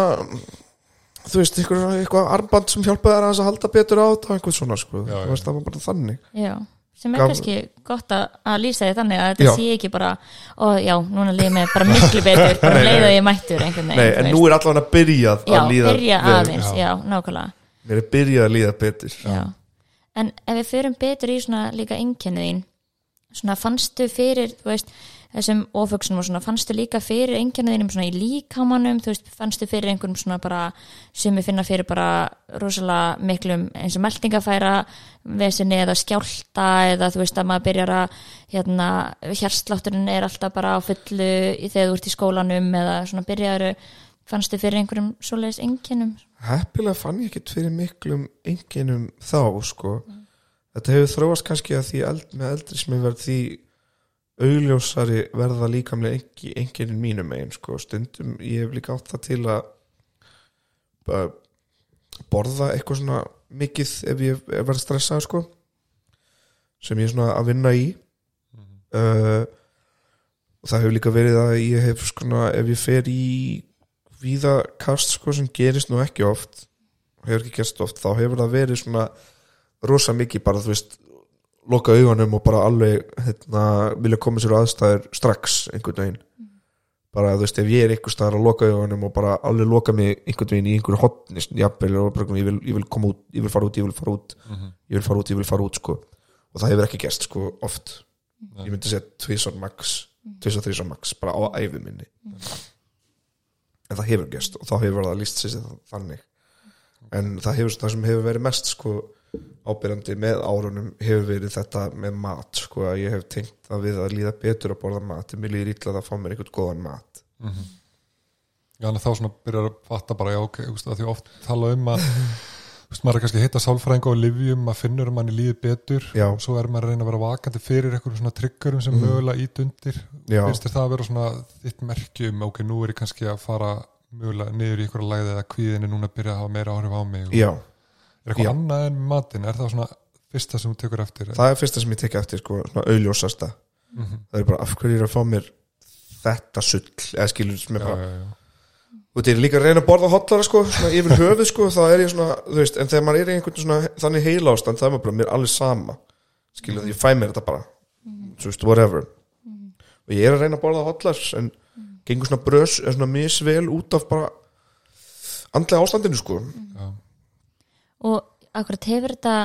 þú veist, eitthvað, eitthvað armband sem hjálpaði þær aðeins að halda betur á þetta eitthvað svona sko, Já, þú já. það var bara þannig. Já, sem er Gaf- kannski gott að, lýsa því þannig að þetta Já. sé ekki bara ó já, núna líður mér bara miklu betur bara leið að ég mættur einhvern veginn Nei, en nú er allavega byrjað já, að líða byrja aðeins, Já. já, nákvæmlega mér er byrjað að líða betur já. en ef við förum betur í svona líka einkenniðin svona fannstu fyrir, þú veist þessum oföksunum og svona, fannstu líka fyrir einkenniðinum svona í líkamanum þú veist, fannstu fyrir einhverjum svona bara sem við finna fyrir bara rosalega miklum eins og meldingafæra vesinni eða skjálta eða þú veist að maður byrjar að hérna, hjarslátturinn er alltaf bara á fullu þegar þú ert í skólanum eða svona byrjaður fannstu fyrir einhverjum svoleiðis enginnum heppilega fann ég ekkert fyrir miklum enginum þá sko. Þetta hefur þróast kannski að því eld, með eldri sem ég verð því augljósari verða líkamlega engi, enginin mínum megin sko. Stundum ég hef líka átt það til að borða eitthvað svona mikið ef ég verð stressað sko sem ég er svona að vinna í. Uh, og það hefur líka verið að ég hef svona ef ég fer í víðakast sko sem gerist nú ekki oft hefur ekki gerst oft, þá hefur það verið svona rosa mikið bara þú veist loka augunum og bara alveg hérna, vilja koma sér á aðstæður strax einhvern veginn. Bara þú veist ef ég er einhver staðar að loka augunum og bara alveg loka mig einhvern veginn í einhverju hotni jafnvel og bara ég vil, ég vil koma út, ég vil fara út, ég vil fara út ég vil fara út, ég vil fara út sko. Og það hefur ekki gerst sko oft. Ég myndi segja tvisar max tvisar þrísar max bara á æfi minni. En það hefur gerst og þá hefur það líst sér þannig. En það, hefur, það sem hefur verið mest sko ábyrjandi með árunum hefur verið þetta með mat sko að ég hef tengt að við að líða betur að borða mat en mér líður illa að fá mér einhvern góðan mat. Já, þannig að þá svona byrjar að fatta bara, já, ok, að því oft tala um að, veist, maður er kannski að hitta sálfræðinga og livjum, maður finnur um manni líði betur Já. og svo er maður að reyna að vera vakandi fyrir einhverjum svona triggerum sem mögulega ít undir. Já. finnst þér það að vera svona þitt merkjum, ok, nú er ég kannski að fara mögulega niður í einhverja læði eða kvíðinni er eitthvað annað en með matinn, er það svona fyrsta sem þú tekur eftir? Það er fyrsta sem ég tekja eftir sko, svona augljósasta. Mhm. það er bara af hverju ég er að fá mér þetta sull, eða skilur sem er já, bara og þetta er líka að reyna að borða hotlara sko, svona yfir höfuð sko, þá er ég svona, þú veist, en þegar maður er í einhvern svona þannig heila ástand, það er maður bara mér alveg sama. Skilur það, ég fæ mér þetta bara. Þú veist, whatever. Og ég er að reyna að borða hotlar en gengur svona brös, er svona misvel út af bara andlega ástandinu sko. Já. Og akkurat hefur þetta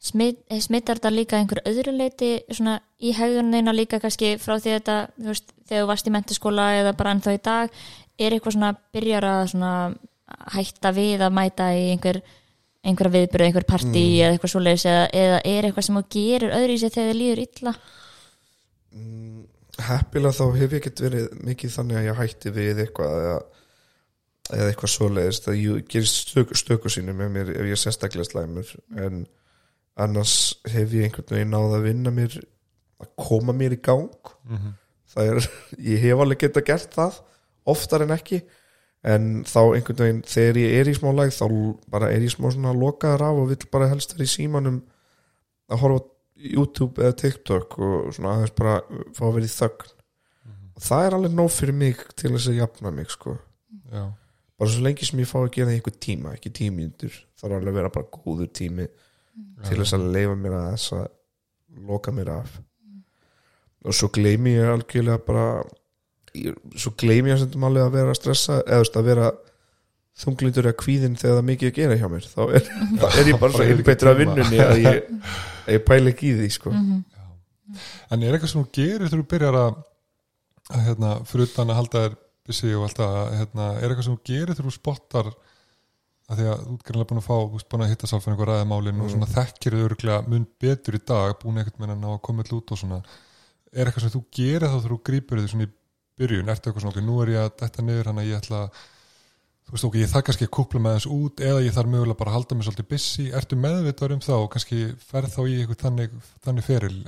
smit, eh, smittar þetta líka einhver öðru leiti svona í hegðunina líka kannski frá því þetta þú veist, þegar þú varst í mentaskóla eða bara ennþá í dag er eitthvað svona byrjar að svona hætta við að mæta í einhver einhverja viðbyrðu, einhver partí eða eitthvað svoleiðis eða, eða er eitthvað sem þú gerir öðru í sig þegar þið líður illa? Heppilega þá hef ég ekkert verið mikið þannig að ég hætti við eitthvað eða, eða eitthvað svoleiðist að ég gerist stöku, stöku sínu með mér ef ég er sérstaklega slæmur. En annars hef ég einhvern veginn náð að vinna mér að koma mér í gang. Mhm. það er, ég hef alveg geta gert það oftar en ekki. En þá einhvern veginn þegar ég er í smá læg þá bara er ég smá svona lokaður af og vill bara helst vera í símanum að horfa YouTube eða TikTok og svona aðeins bara fá að vera í þögn. Og það er alveg nóg fyrir mig til þess að jafna mig sko. Já. Bara svo lengi sem ég fá að gera það í einhver tíma ekki tímyndur, það er alveg að vera bara góður tími til þess að leifa mér að þess að loka mér af. Og svo gleymi ég algjörlega bara ég, svo gleymi ég sem alveg að vera að stressa eða þú að vera þunglítur eða kvíðin þegar það er mikið að gera hjá mér. Þá er, þá er ég bara svo einbeittur að vinnunni að ég, að ég pæla ekki í því sko. En er eitthvað sem þú gerir þegar þú byrjar að, að hérna, fyrir utan að halda þér busy og alltaf, hérna, er eitthvað sem þú gerir þegar þú spottar að því að þú er greinlega búin að fá, þú ert búin að hitta sálfæðin eitthvað ræðamálin og svona þekkir þau örgulega mun betur í dag, búin eitthvað með að ná að koma all út og svona, er eitthvað sem þú gerir þá þú grípur þau svona í byrjun, ertu eitthvað svona, ok, nú er ég að detta niður hann að ég ætla þú veist ok, ég þarf kannski að kúpla með þess út eða ég þarf mögulega bara að halda mig svolítið busy. Ertu meðvitaður um þá og kannski ferð þá í eitthvað þannig, þannig feril?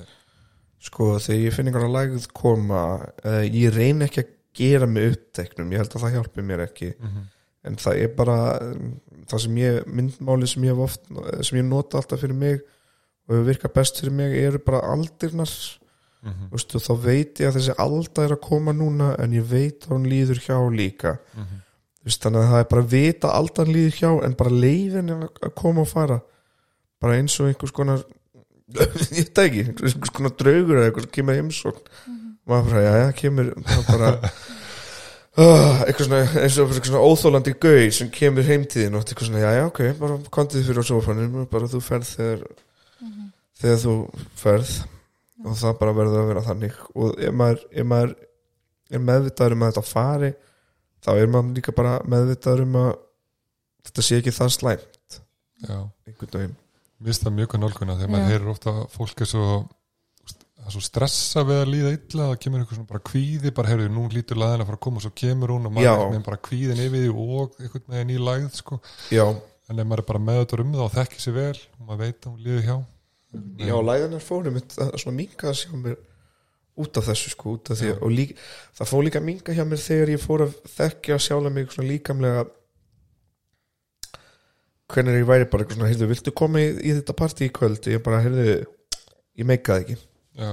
Sko þegar ég finn einhverja lægð koma uh, ég reyni ekki að gera mig uppteknum, ég held að það hjálpi mér ekki Mhm. en það er bara það sem ég, myndmáli sem ég hef oft sem ég nota alltaf fyrir mig og hefur virkað best fyrir mig eru bara aldirnar Mhm. Vistu, þá veit ég að þessi alda er að koma núna en ég veit að hún líður hjá líka Mhm. Vistu, þannig að það er bara að vita aldan líður hjá en bara leifin er að koma og fara bara eins og einhvers konar ég veit ekki, einhvers konar draugur eða einhvers kemur heimsókn maður bara, já, já, kemur það bara uh, eitthvað svona, eins og eitthvað svona óþólandi gauð sem kemur heimtíðin og eitthvað svona, já, já, ok, bara kontið fyrir á sofanum bara þú ferð þegar þegar þú ferð og það bara verður að vera þannig. Og ef maður, ef maður er meðvitaður um að þetta fari þá er maður líka bara meðvitaður um að þetta sé ekki það slæmt. Já, einhvern veginn. Mér finnst það mjög nálguna þegar maður heyrir ofta að fólk er svo það er svo stressa við að líða illa það kemur eitthvað svona bara kvíði bara heyrðu, nú lítur laðin að fara að koma og svo kemur hún og maður er einhvern veginn bara kvíðin yfir því og einhvern veginn í lægð sko. já, en ef maður er bara með þetta um það og þekkir sér vel og maður veit að hún líður hjá. Já, læðanar fórum það er svona minga að sjá mér út af þessu sko, út af því og líka, það fór líka minga hjá mér þegar ég fór að þekkja sjálf mig svona líkamlega hvernig ég væri bara heyrðu, viltu koma í, í þetta partí í kvöld? Ég bara, heyrðu, ég meikaði ekki já,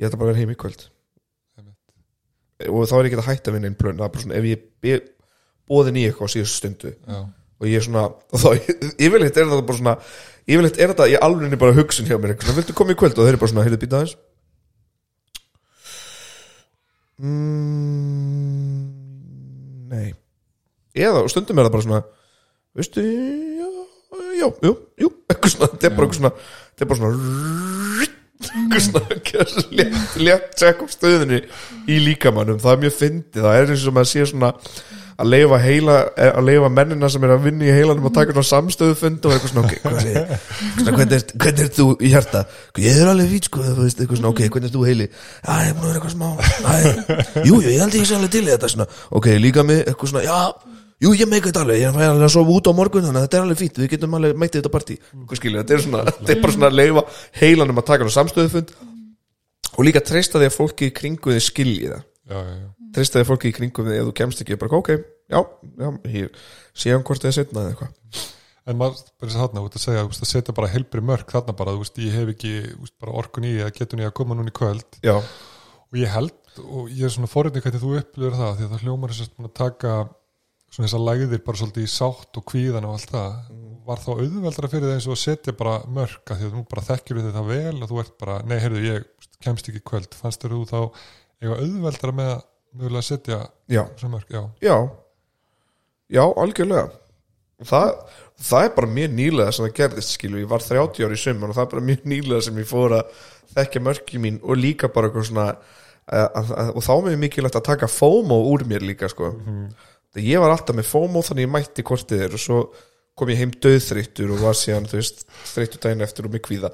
ég ætla bara að vera heim í kvöld. Og þá er ég ekki að hætta að vinna einn plön það er bara svona, ef ég bóðin í eitthvað á síðustu stundu já, og ég er svona, og þá yfirleitt er þetta bara svona, yfirleitt er þetta í alvegni bara hugsun hjá mér, eitthvað viltu koma í kvöld? Og þeir eru bara svona, heyrðu, býta aðeins. Mm, nei. Eða, stundum er það bara svona veistu, já, já, jú, jú. Eitthvað svona, þetta er bara eitthvað svona þetta er bara svona létt, tjekk á stöðinni í líkamannum, það er mjög fyndið. Það er eins og maður sé svona að leifa heila, að leifa mennina sem er að vinna í heilanum og taka svona samstöðu fund og eitthvað svona, ok, er, hvernig, er, hvernig er þú í hjarta? Ég er alveg fít, sko, eitthvað svona, ok, hvernig er þú heili? Já, ég er búin að vera eitthvað smá Æ, jú, ég held ég sé alveg til í þetta svona, ok, líka mig, eitthvað svona, já Jú, ég meika þetta alveg, ég fæ alveg að sofa út á morgun þannig að þetta er alveg fínt, við getum alveg mætið þetta partí. Hvað skilur, þetta er svona, þetta er bara svona að leifa heilanum að taka á samstöðufund og líka treysta því að fólki í kringu þið skilji það. Treysta því að fólki í kringum þig ef þú kemst ekki bara ok, já, já, hér síðan hvort þið er setna eða eitthvað. En maður að þarna, út að segja, að setja bara helbri mörk þarna bara, þú veist, ég hef ekki veist, bara orkun í að getur nýja að koma núna í kvöld. Já, og ég held, og ég er svona forrið hvernig þú upplifir það, því að það hljómar þess að taka svona þessar lægðir bara svolítið í sátt og kvíðan og allt það. Var þá auðveldra fyrir það eins og að setja bara mörk að því að þú bara þekkir þetta vel og þú ert bara, nei, heyrðu, ég kemst ekki kvöld, fannst þú þá eitthvað auðveldra með að mögulega setja þessar mörk, já, já. Já, algjörlega. Það, það er bara mjög nýlega sem það gerðist skilu, ég var 30 ári í summan og það er bara mjög nýlega sem ég fór að þekkja mörki mín og líka bara eitthvað svona að, að, að, og þá er mér mikilvægt að taka FOMO úr mér líka sko. Þegar ég var alltaf með FOMO þannig ég mætti kortið þér og svo kom ég heim döðþreyttur og var síðan þreyttur daginn eftir og með kvíða.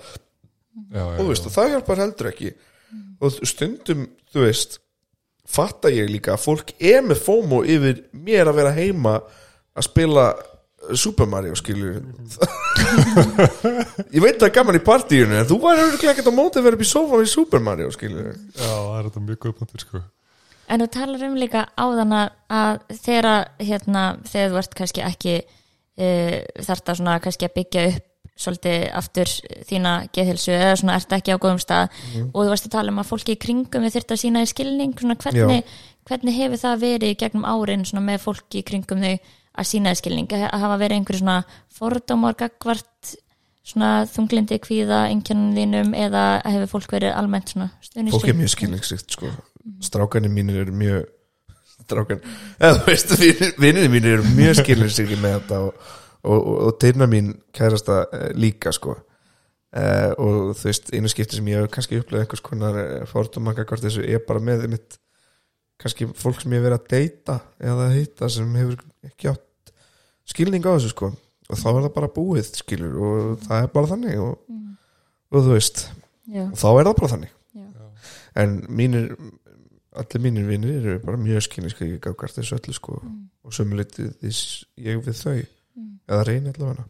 Já, já, og veist, það hjálpar heldur ekki. Og stundum, þú veist fatta ég líka að fólk er með FOMO yfir mér að vera heima að spila Super Mario skilur ég veit það er gaman í partíinu en þú var örugglega ekkert á móti að vera upp í sofa í Super Mario skilur já, það er þetta mjög góð punktur, sko En þú talar um líka áðan að- að þegar, hérna, þegar þú ert kannski ekki e, þarft að svona kannski að byggja upp svolítið aftur þína geðhilsu eða svona ert ekki á góðum stað Mhm. og þú varst að tala um að fólki í kringum við þurft að sína í skilning svona hvernig, hvernig hefur það verið gegnum árin svona með fólki í kringum þau að sína í skilning að hafa verið einhverju svona fordómar gagvart svona þunglindi kvíða einkennum þínum eða hefur fólk verið almennt svona stuðningsríkt? fólk er mjög skilningsrikt sko strákanir mínir eru mjög strákan, eða þú veist vinnir mínir eru mjög skilningsrikt með þetta og, og, og, og teirna mín kærasta eh, líka sko. Eh, og þú veist, einu skipti sem ég hef kannski upplegað einhvers konar fordómanga hvort þessu er bara með mitt kannski fólk sem ég hef verið að deyta eða hitta sem hefur ekki átt skilning á þessu sko. Og þá er það bara búið skilur og það er bara þannig og, og þú veist Já, og þá er það bara þannig. Já, en mínir allir mínir vinnir eru bara mjög skilningskri gafkvært þessu öllu sko. Og sömuleyti þess ég við þau. Eða reyni allavega.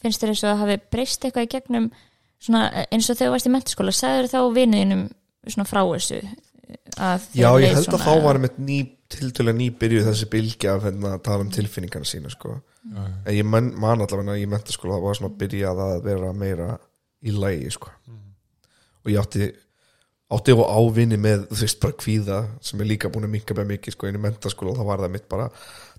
Finnst þér eins og að hafi breyst eitthvað í gegnum svona, eins og þegar þú varst í mentaskóla sagður þá vinuðinum svona frá þessu að Já, ég held að þá var með ný tiltölu ný byrjuð þessi bylgja af hérna, að tala um tilfinningarna sína sko. já, já. en ég man, man allavega í mentaskóla það var svona byrjað að vera meira í lægi sko. og ég átti átti og ávinni með þú veist bara kvíða sem er líka búin að minka með mikið sko inn í mentaskóla og þá var það mitt bara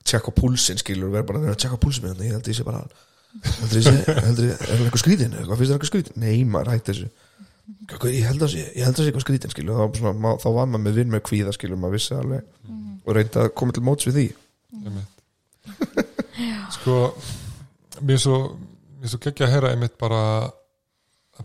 tjekka púlsinn skilur og vera bara að tjekka púlsinn með þetta ég held ég sé bara heldur ég sé, heldur ég, er það eitthvað skrýtin eitthvað finnst það eitthvað skrýtin, nei maður hætti þessu. Hvað, ég held að sé, ég held að sé eitthvað skrýtin skilur þá, svona, þá var maður með vinn með kvíða skilur maður vissi alveg og reyndi að koma til móts við því. Einmitt. sko mér er svo, mér er svo geggja að heyra einmitt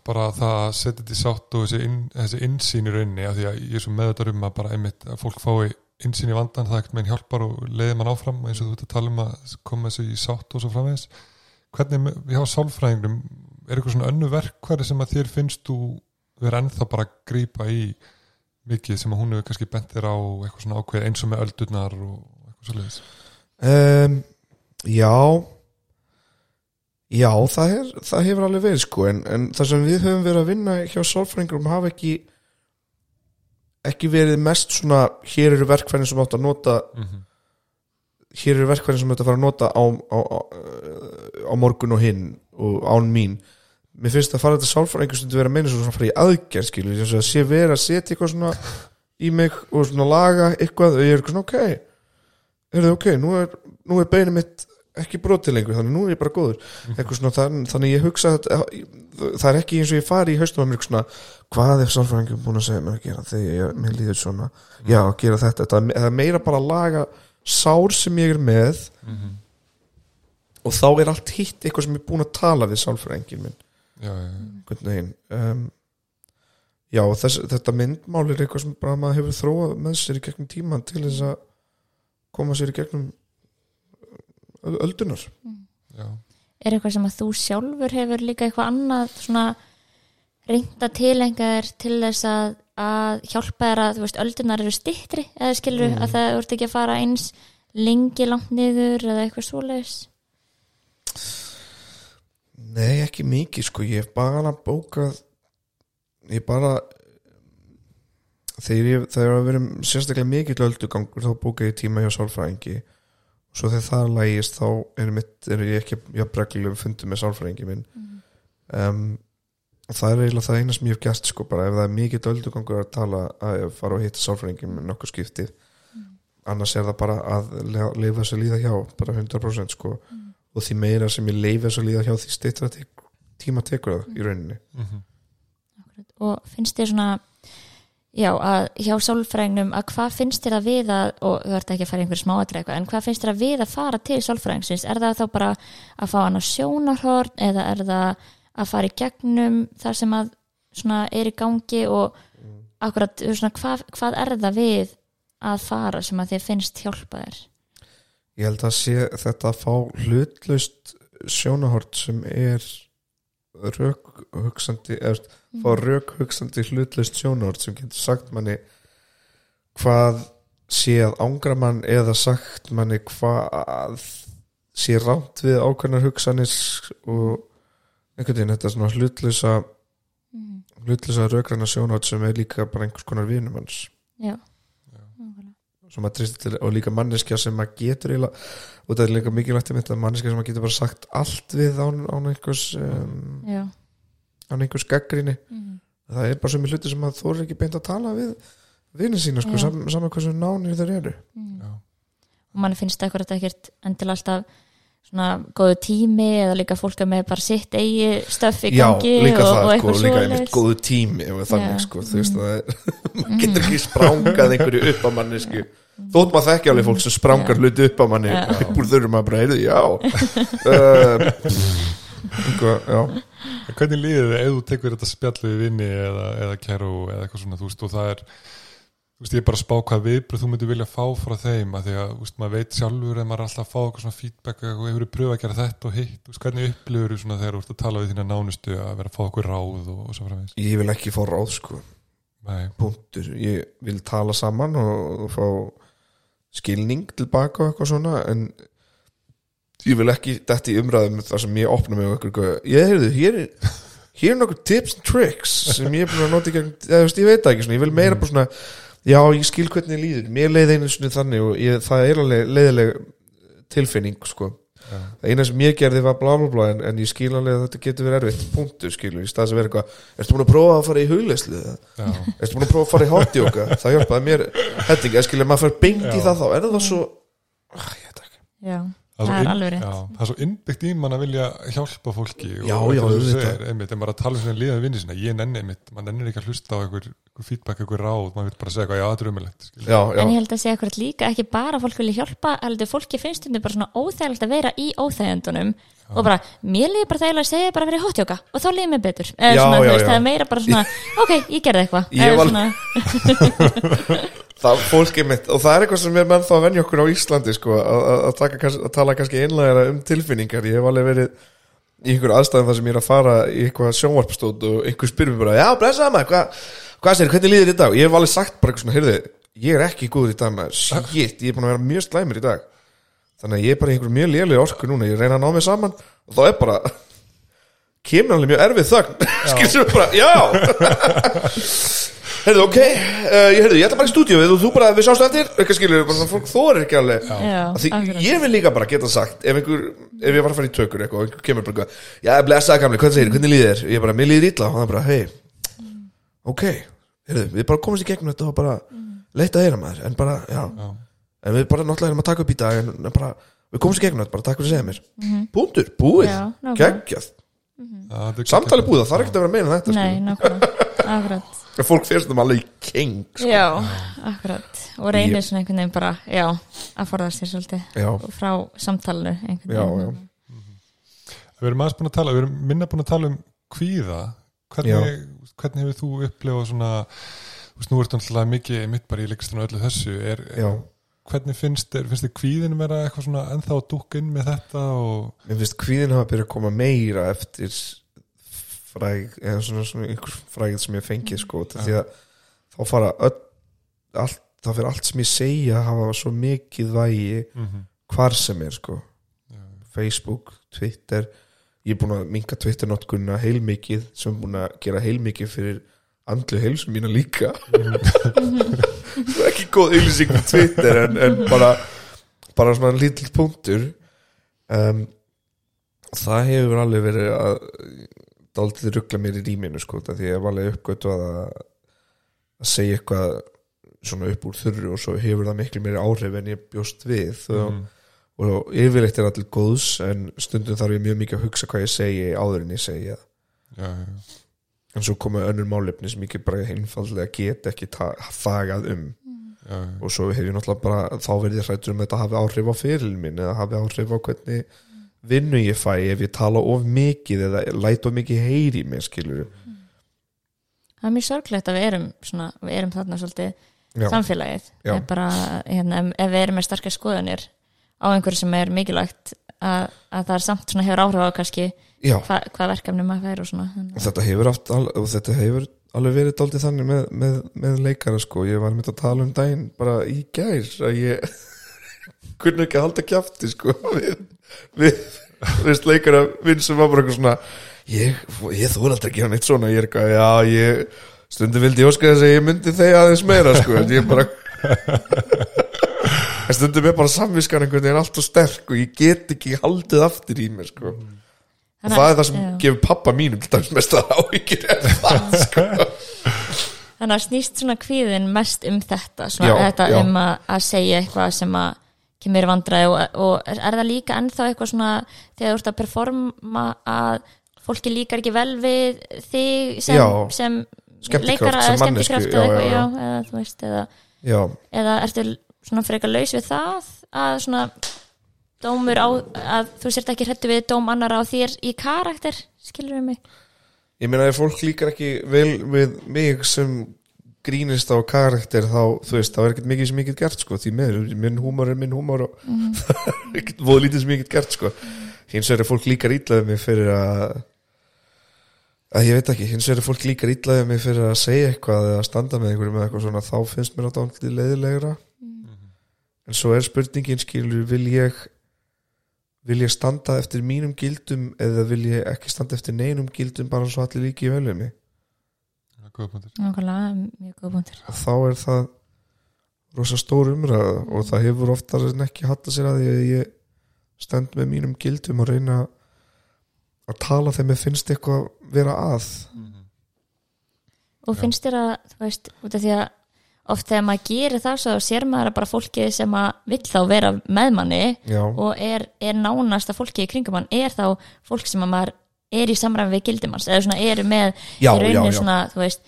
bara það að setja þetta í sátt og þessi, inn, þessi innsýn í rauninni af því að ég er svo meðvitað um að bara einmitt að fólk fái innsýn í vandan það ekkert með hjálpar og leiði mann áfram eins og þú ert að tala um að koma þessu í sátt og svo framvegis. Hvernig hjá sálfræðingum er eitthvað svona önnu verkværi sem að þér finnst þú vera ennþá bara að grípa í mikið sem að hún hefur kannski bent þér á eitthvað svona ákveð eins og með öldurnar og eitthvað svo leiðis um, Já Já, það, er, það hefur alveg verið sko en, en það sem við höfum verið að vinna hjá sálfræðingurum hafa ekki ekki verið mest svona hér eru verkfærin sem átt að nota mm -hmm. hér eru verkfærin sem átt að fara að nota á, á, á, á morgun og hinn og án mín mér finnst að fara þetta sálfræðingur stundu vera að meina svona fara í aðgerð skilur, þess að sé vera að setja eitthvað svona í mig og svona laga eitthvað og ég er svona ok er það ok, nú er, nú er beinið mitt ekki brotið lengur, þannig nú er ég bara góður. Svona, þann, þannig ég hugsa að, það er ekki eins og ég fari í haustum að mér svona, hvað er sálfræðingum búin að segja mér að gera þegar ég, mér líður svona? Já, gera þetta, það er meira bara að laga sár sem ég er með. Og þá er allt hitt eitthvað sem ég er búin að tala við sálfræðingin minn. Já, já, veginn um, já, þess, þetta myndmál er eitthvað sem bara maður hefur þróað með sér í gegnum tíman til þess að koma sér í gegnum öldunar já. er eitthvað sem að þú sjálfur hefur líka eitthvað annað svona reynda tilenga þér til þess að, að hjálpa þér að veist, öldunar eru stittri eða skilur Mm. að það þú ert ekki að fara eins lengi langt niður eða eitthvað svoleiðis? Nei, ekki mikið sko, ég hef bara bókað ég bara þegar ég, þegar að verið sérstaklega mikill öldugangur þá bóka ég tíma hjá sálfræðingi svo þegar það lægist þá er, mitt, er ég ekki jafn reglulegum fundum með sálfræðingi minn. Um, og það er eiginlega það eina sem ég hef gert sko bara ef það er mikill öldugangur að tala að ég fara og hitta sálfræðingi með nokkuð skiptið annars er það bara að le- leifa þess að líða hjá bara 100% sko. Og því meira sem ég leifa þess að líða hjá því stýttra tíma tekur það í rauninni. Mm og finnst þér svona já, að hjá sálfræðingnum að hvað finnst þér að við að og þú ert ekki að fara í einhver smáatri eitthvað en hvað finnst þér að við að fara til sálfræðingsins? Er það þá bara að fá hann á sjónarhorn eða er það að fara í gegnum þar sem að svona er í gangi og akkurat svona, hvað, hvað er það við að fara sem að þið finnst hjálpa þér? Ég held að sé þetta að fá hlutlaust sjónahort sem er rökhugsandi eða fá rökhugsandi hlutlaust sjónahort sem getur sagt manni hvað sé að ángra mann eða sagt manni hvað sé rámt við ákveðnar hugsanir og einhvern veginn þetta svona hlutlausa mm. hlutlausa rökræna sjónahort sem er líka bara einhvers konar vinum hans já, sem að treysta til og líka manneskja sem að getur og það er líka mikilvægt að manneskja sem að getur bara sagt allt við án, án einhvers um, já án einhvers gaggrinni mm. það er bara sem í hluti sem að þú er ekki beint að tala við vinni sína sko, sam, saman hversu nánir þeir eru. Mm. og mann finnst akkurat ekkert endilega alltaf svona góðu tími eða líka fólk er með bara sitt eigi Já, gangi líka og, það og sko, eitthvað líka einmitt góðu tími ef þannig Já. sko, þú veist að það maður getur ekki sprángað einhverju upp á mannesku þótt maður þekki alveg fólk sem sprángar Já. hluti upp á manni úr þurrum maður bara, heyrðu, já. Uh, hvernig líður þið ef þú tekur þetta spjallu við vinni eða, eða kæru eða eitthvað svona, þú veist, og það er þú veist, ég er bara að spá hvað viðbröð þú myndir vilja fá frá þeim, að því að, þú veist, maður veit sjálfur en maður er alltaf að fá eitthvað svona feedback og hefur pröfað að gera þetta og hitt, þú veist, hvernig upplifur þú svona þegar þú ert að tala við þína nánustu að vera að fá okkur ráð og, og svo framvegis? Ég vil ekki fá ráð sko. Punktur, ég vil tala saman og, og fá skilning tilbaka og eitthvað svona en ég vil ekki þetta í umræðum þar sem ég opna mig og eitthvað, ég heyrðu, hér er hér er nokkuð tips and tricks sem ég er búin að nota í gegn, veist, ég veit ekki svona, ég vil meira bara svona, já, ég skil hvernig líður. Mér leiði einu svona þannig og ég, það er alveg leiðileg tilfinning sko, það eina sem ég gerði var bla bla bla en, en ég skil alveg að þetta getur verið erfitt punktur skilur, í stað sem verið eitthvað ertu búin að prófa að fara í hugleyslu eða? Já, Ertu búin að prófa að fara í hot yoga Það hjálpaði mér helling Eða skilja maður fyrir beint í það þá Er það svo ah, ég veit ekki. já, Það er inn- alveg rétt. já, það er svo innbyggt í mann að vilja hjálpa fólki og, Já, og já, þú segir, einmitt, en bara að tala um svona liðan vinni sinna, ég nenni einmitt, maður nennir ekki að hlusta á einhver, einhver feedback, einhver ráð, maður vil bara segja eitthvað, já, þetta er umilegt Já, já, en ég held að segja akkurat líka ekki bara fólk vilja hjálpa, heldur fólki finnst þetta bara svona óþægilegt að vera í óþægjandunum og bara, mér líður bara þægilega að segja bara að vera í hotjóka og þá líður mér betur. Svona, veist, já. það er meira bara svona, ok, ég gerði eitthvað Það fólk er mitt Og það er eitthvað sem er menn þá að venja okkur á Íslandi sko, að, að, að, tala kannski einlega um tilfinningar. Ég hef alveg verið í einhverju aðstæðum þar sem ég er að fara í eitthvað sjónvarpstótt og einhver spyrir mér bara, já, blessa maður, hvað hvað sér, hvernig líður í dag? Og ég hef alveg sagt bara eitthvað svona, heyrðu, ég er ekki góður í dag maður, shit, ég er búin að vera mjög slæmur í dag. Þannig að ég er bara í einhverju mjög lélega orku núna, ég reyna að ná mig saman. Og þá er bara kemur alveg mjög erfið þögn. Skilur bara, já heyrðu, ok, uh, ég, heyrðu, ég ætla bara í stúdíu og þú bara, við sjástu eftir, eitthvað skilur bara, svona, fólk þorir ekki alveg. Já, Af Því akkurat. ég vil líka bara geta sagt ef einhver, ef ég var að fara í tökur eitthvað og einhver kemur bara, eitthvað, já, blessaði gamli, hvað segir, hvernig líður þér? Ég bara, mér líður illa. Og það bara, hei, ok heyrðu, við bara komumst í gegnum þetta og bara leita að heyra maður, en bara, já, Já. en við bara náttúrulega erum að taka upp í dag en, en bara, við komumst í gegnum þetta, bara takk fyrir að segja mér. Búndur, búið, Já, nákvæmlega. geggjað. Samtali búið, það þarf ekki að vera meina þetta Nei, nákvæmlega, akkurat. Sko. fólk fyrst um alveg keng sko. Já, akkurat. Og reynir Ég- svona einhvern veginn bara, já, að forðast þér svolítið já, frá samtalenu einhvern já, já. Við erum aðeins búin að tala, við erum minna búin að tala um kvíða. Hvernig, hvernig hefur þú upplifað svona þú veist, nú ertu alltaf mikið mitt bara í leikstinu og öllu þessu. Er, já, hvernig finnst þér, finnst þér kvíðin vera eitthvað svona ennþá að dúkka inn með þetta og mér finnst kvíðin hafa byrjað að koma meira eftir fræg eða svona, svona einhver frægð sem ég fengið sko, ja. því að þá fara öll, allt, þá fyrir allt sem ég segja hafa svo mikið vægi mm -hmm. hvar sem er sko Já. Facebook, Twitter ég er búin að minka Twitter notkunna heilmikið sem er búin að gera heilmikið fyrir andlu heilsum mína líka það er ekki góð auðlýsing með Twitter en, en bara bara svona lítill punktur um, það hefur alveg verið að dálítið ruggla mér í rýminu sko því ég hef alveg uppgötu að að segja eitthvað svona upp úr þurru og svo hefur það miklu meiri áhrif en ég bjóst við og mm. og yfirleitt er allir góðs en stundum þarf ég mjög mikið að hugsa hvað ég segi áður en ég segi það já, já, en svo koma önnur málefni sem ég ekki bara einfallega get ekki þagað um já, já. og svo hef ég náttúrulega bara þá verði ég hrættur um að þetta hafi áhrif á fyrirlin minn eða hafi áhrif á hvernig vinnu ég fæ ef ég tala of mikið eða læt of mikið heyri í mér skilur Það er mjög sorglegt að við erum svona, við erum þarna svolítið já, samfélagið. Bara, hérna, ef- við erum með starka skoðanir á einhverju sem er mikilvægt að, að það er samt svona hefur áhrif á kannski hva, hvað verkefni maður fær og svona. Og þetta hefur, haft, al- og þetta hefur alveg verið dálítið þannig með, með, með leikara sko, ég var með að tala um daginn bara í gær að ég kunni ekki að halda kjafti sko við, við, við leikara vinn sem var bara eitthvað svona ég, ég þú er aldrei að gera neitt svona ég er eitthvað, já ég stundum vildi ég óska þess að ég myndi þegar aðeins meira sko, en ég bara en stundum er bara samviskan einhvern veginn allt og sterk og ég get ekki haldið aftur í mér sko og það er það sem já. gefur pappa mínum til dæmis mest að áhyggjur er það sko. þannig að snýst svona kvíðin mest um þetta svona Já, þetta já. um að, að segja eitthvað sem að kemur vandræði og, og er, það líka ennþá eitthvað svona þegar þú ert að performa að fólki líkar ekki vel við þig sem, sem leikara eða skemmtikraft eða eitthvað, já, eða þú veist eða, eða ertu svona frekar laus við það að svona dómur á að þú sért ekki hrættu við dóm annara á þér í karakter skilur við mig? Ég meina ef fólk líkar ekki vel við mig sem grínist á karakter þá, þú veist, þá er ekkert mikið sem ég get gert sko, því með, minn húmor er minn húmor og það er ekkert voða lítið sem ég get gert sko, hins vegar er fólk líkar ítlaðið mig fyrir að að ég veit ekki, hins vegar er fólk líkar ítlaðið mig fyrir að segja eitthvað eða standa með einhverjum eða eitthvað svona, þá finnst mér þetta alltaf leiðilegra. En svo er spurningin skilur, vil ég vil ég standa eftir mínum gildum eða vil ég ekki standa eftir neinum gildum bara svo allir líki vel við mig Já, góða punktur. Nákvæmlega, mjög góð punktur þá er það rosa stór umræða og það hefur oftar en ekki hatta sér að því að ég stend með mínum gildum og reyna að tala þegar mér finnst eitthvað vera að. Og finnst þér að, þú veist, út af því að oft þegar maður gerir það svo sér maður að bara fólkið sem að vill þá vera með manni já, og er, er nánast að fólkið í kringum hann er þá fólk sem að maður er í samræmi við gildum hans eða svona eru með já, í já, rauninni já. svona, þú veist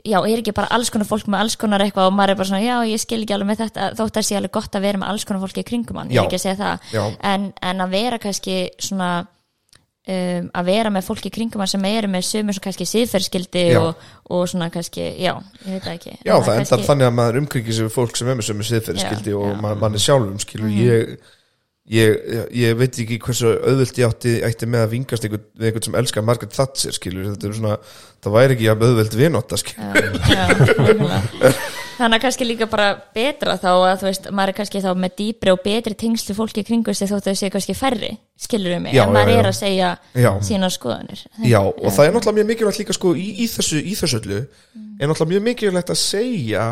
já, er ekki bara alls konar fólk með alls konar eitthvað og maður er bara svona, já, ég skil ekki alveg með þetta þótt að sé alveg gott að vera með alls konar fólki í kringum hann, ég Já. er ekki að segja það já, en, en að vera kannski svona um, að vera með fólki í kringum hann sem eru með sömu svo kannski síðferðskildi Já. og, og svona kannski, já, ég veit það ekki já, En það endar kannski- þannig að maður umkringir sig fólk sem er með sömu siðferðiskildi Já, og já. ma manni sjálfum skilur Mhm. ég ég, ég, ég veit ekki hversu auðvöld ég átti, ætti með að vingast einhvern, við einhvern sem elskar Margaret Thatcher skilur, þetta er svona, það væri ekki jafn auðvöld vinátta skilur, já, já, þannig að kannski líka bara betra þá að þú veist, maður er kannski þá með dýpri og betri tengslu fólki kringu sig þótt að þau séu kannski færri, skilur við mig Já, en maður er að segja sína skoðanir. Já, og það er náttúrulega mjög mikilvægt líka sko í, í þessu, í þessu öllu er náttúrulega mjög mikilvægt að segja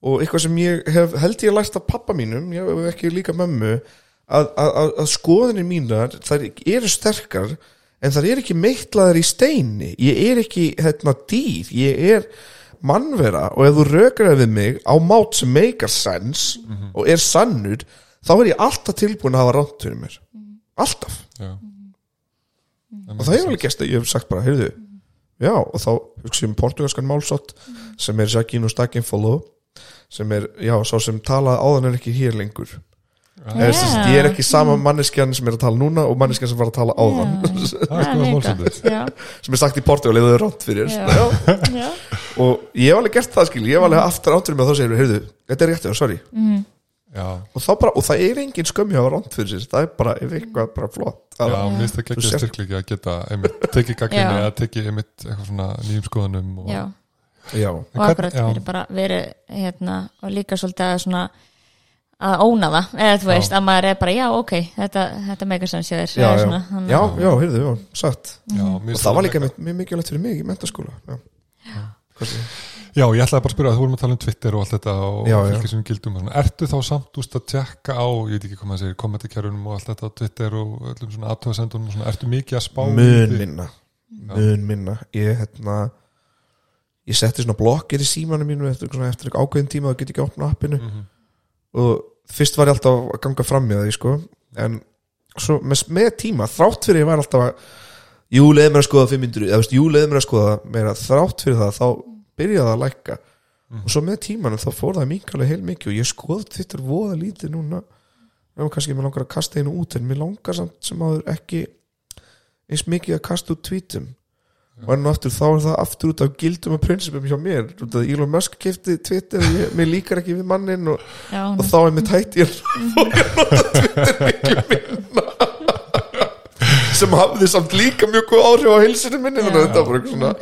og eitthvað sem ég hef, held ég að lært af pappa mínum, ég hef ekki líka mömmu að, að, að, að skoðinni mínar þær eru sterkar en þær eru ekki meitlaðar í steini. Ég er ekki hérna dýr. Ég er mannvera og ef þú rökar við mig á mát sem meikar sens og er sannur þá er ég alltaf tilbúin að hafa rátt fyrir mér. Alltaf. Já. og það er alveg gæst að ég hef sagt bara, heyrðu já, og þá hugsa ég um portugalskan málsótt sem er Jacquino Stakinfolo sem er, já, sá sem talaði áðan er ekki hér lengur Eða, sem sagt, ég er ekki sama manneskjan sem er að tala núna og manneskjan sem var að tala áðan. Er sko já, sem er sagt í Portugal eða þau er rátt fyrir já. já, og ég hef alveg gert það skil, ég hef alveg aftur áttur með þá segir, heyrðu, þetta er rétt, já, sorry. Já, og, þá bara, og það er engin skömmi að hafa rátt fyrir sér. Það er bara, ef eitthvað, bara flott já, Það- mér finnst það ekki sért- styrklegi að geta einmitt, tekið gagginni Já. eða tekið einmitt eitthvað svona nýjum skoðunum og, já. Já, og akkurat verið bara verið hérna og líka svolítið að svona að óna það, eða þú veist að maður er bara já ok, þetta, þetta megasens ég er já, já, svona, já, já, já, heyrðu, já, satt. Já, og það var líka mjög, mjög mikilvægt fyrir mig í mentaskóla já, Já, ég ætlaði bara að spyrja þú vorum að tala um Twitter og allt þetta og Já, já. fylgir sem gildum svona. Ertu þá samt úst að tjekka á, ég veit ekki hvað maður segir, kommentarkerunum og allt þetta á Twitter og öllum svona aðtöðasendunum og svona, ertu mikið að spá því? minna mun minna. Ég, hérna, ég setti svona blokkir í símanum mínu eftir, svona, eftir ákveðin tíma og fyrst var ég alltaf að ganga fram með því sko. en svo með, með tíma þrátt fyrir ég var alltaf að jú, leiði mér að skoða 500 eða veist, jú, leiði mér að skoða meira þrátt fyrir það þá byrjaði að lækka Mhm. og svo með tímanum þá fór það minkalega heil mikið og ég skoði þetta voða lítið núna og kannski mér langar að kasta einu út en mér langar samt sem áður ekki eins mikið að kasta út tweetum og enn og aftur þá er það aftur út af gildum og prinsipum hjá mér út af Elon Musk kefti Twitter og ég, mér líkar ekki við mannin og, já, og þá er mitt hætti ég fór að nota Twitter miklu minna sem hafði samt líka mjög góð áhrif á heilsinu minni þannig að þetta var bara eitthvað svona.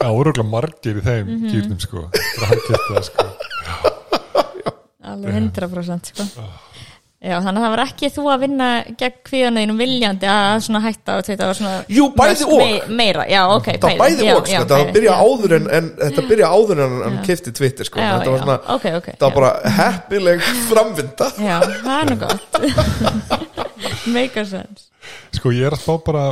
Já, úruglega margir í þeim Mhm. gildum sko, það er hann getað sko alveg 100% sko. Já, þannig að það var ekki þú að vinna gegn kvíðanæðinum viljandi að svona hætta og þetta var svona Jú, bæði og. mei- meira, já, ok, það bæði já, og sko, já, þetta bæði, byrja já. áður en, en þetta byrja áður en hann Já. kefti Twitter sko, já, þetta var já, svona ok, ok það var já. bara heppileg framvinda já, það er nú gott make a sense Sko, ég er að spá bara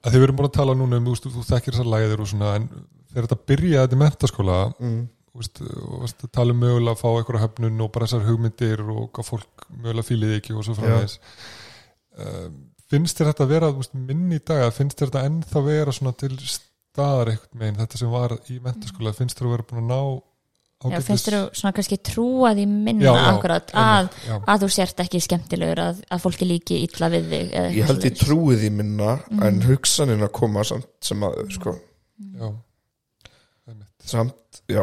að þið verum búin að tala núna um, þú, veist, þú þekkir þessar læðir og svona, en þegar þetta byrjaði þetta í mentaskóla mm. Þú veist, og veist, að tala um mögulega að fá einhverja höfnun og bara þessar hugmyndir og hvað fólk mögulega fílið ekki og svo framvegis. Um, finnst þér þetta að vera veist, minni í dag, finnst þér þetta ennþá vera svona til staðar eitthvað megin þetta sem var í mentaskóla, finnst þér að vera búin að ná já, ágætis- finnst þér svona kannski trúa því minna Já, já, akkurat að, já, að þú sért ekki skemmtilegur að, að fólki líki illa við þig eða ég eitthvað held ég trúi því minna Mhm. en hugsanin að koma samt sem að sko, já, samt, já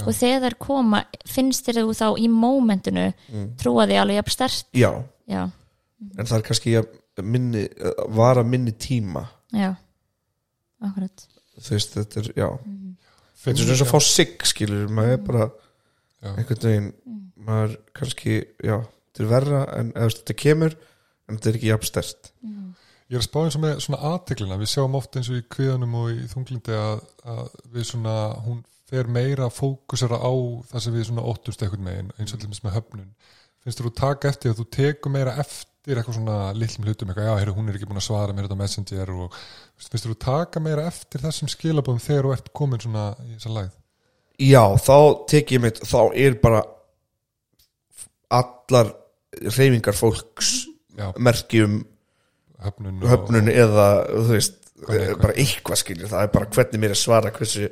já. og þegar þær koma, finnst þér þú þá í mómentinu mm. trúa því alveg jafn stert já, já, en það er kannski að minni, vara minni tíma. Já, akkurat. Þú veist, þetta er, já. Finn- þetta er eins og að fá sig, skilur maður er bara já, einhvern veginn maður kannski, já, þetta er verra en eða, þetta kemur, en þetta er ekki jafn stert Ég er að spá eins og með svona aðteglina, við sjáum oft eins og í kviðanum og í þunglindi að, að við svona, hún fer meira að fókusera á það sem við svona óttumst eitthvað megin, eins og til dæmis með höfnun. Finnst þú taka eftir að þú tekur meira eftir eitthvað svona lillum hlutum, eitthvað, já, heyrðu, hún er ekki búin að svara mér þetta messenger og finnst þú taka meira eftir þessum skilabóðum þegar þú ert komin svona í þessa læð? já, þá tek ég mitt, þá er bara allar reyfingar fólks Já, merki um höfnun og... höfnun eða þú veist? Bara eitthvað skilur það er bara hvernig mér er svara hversu,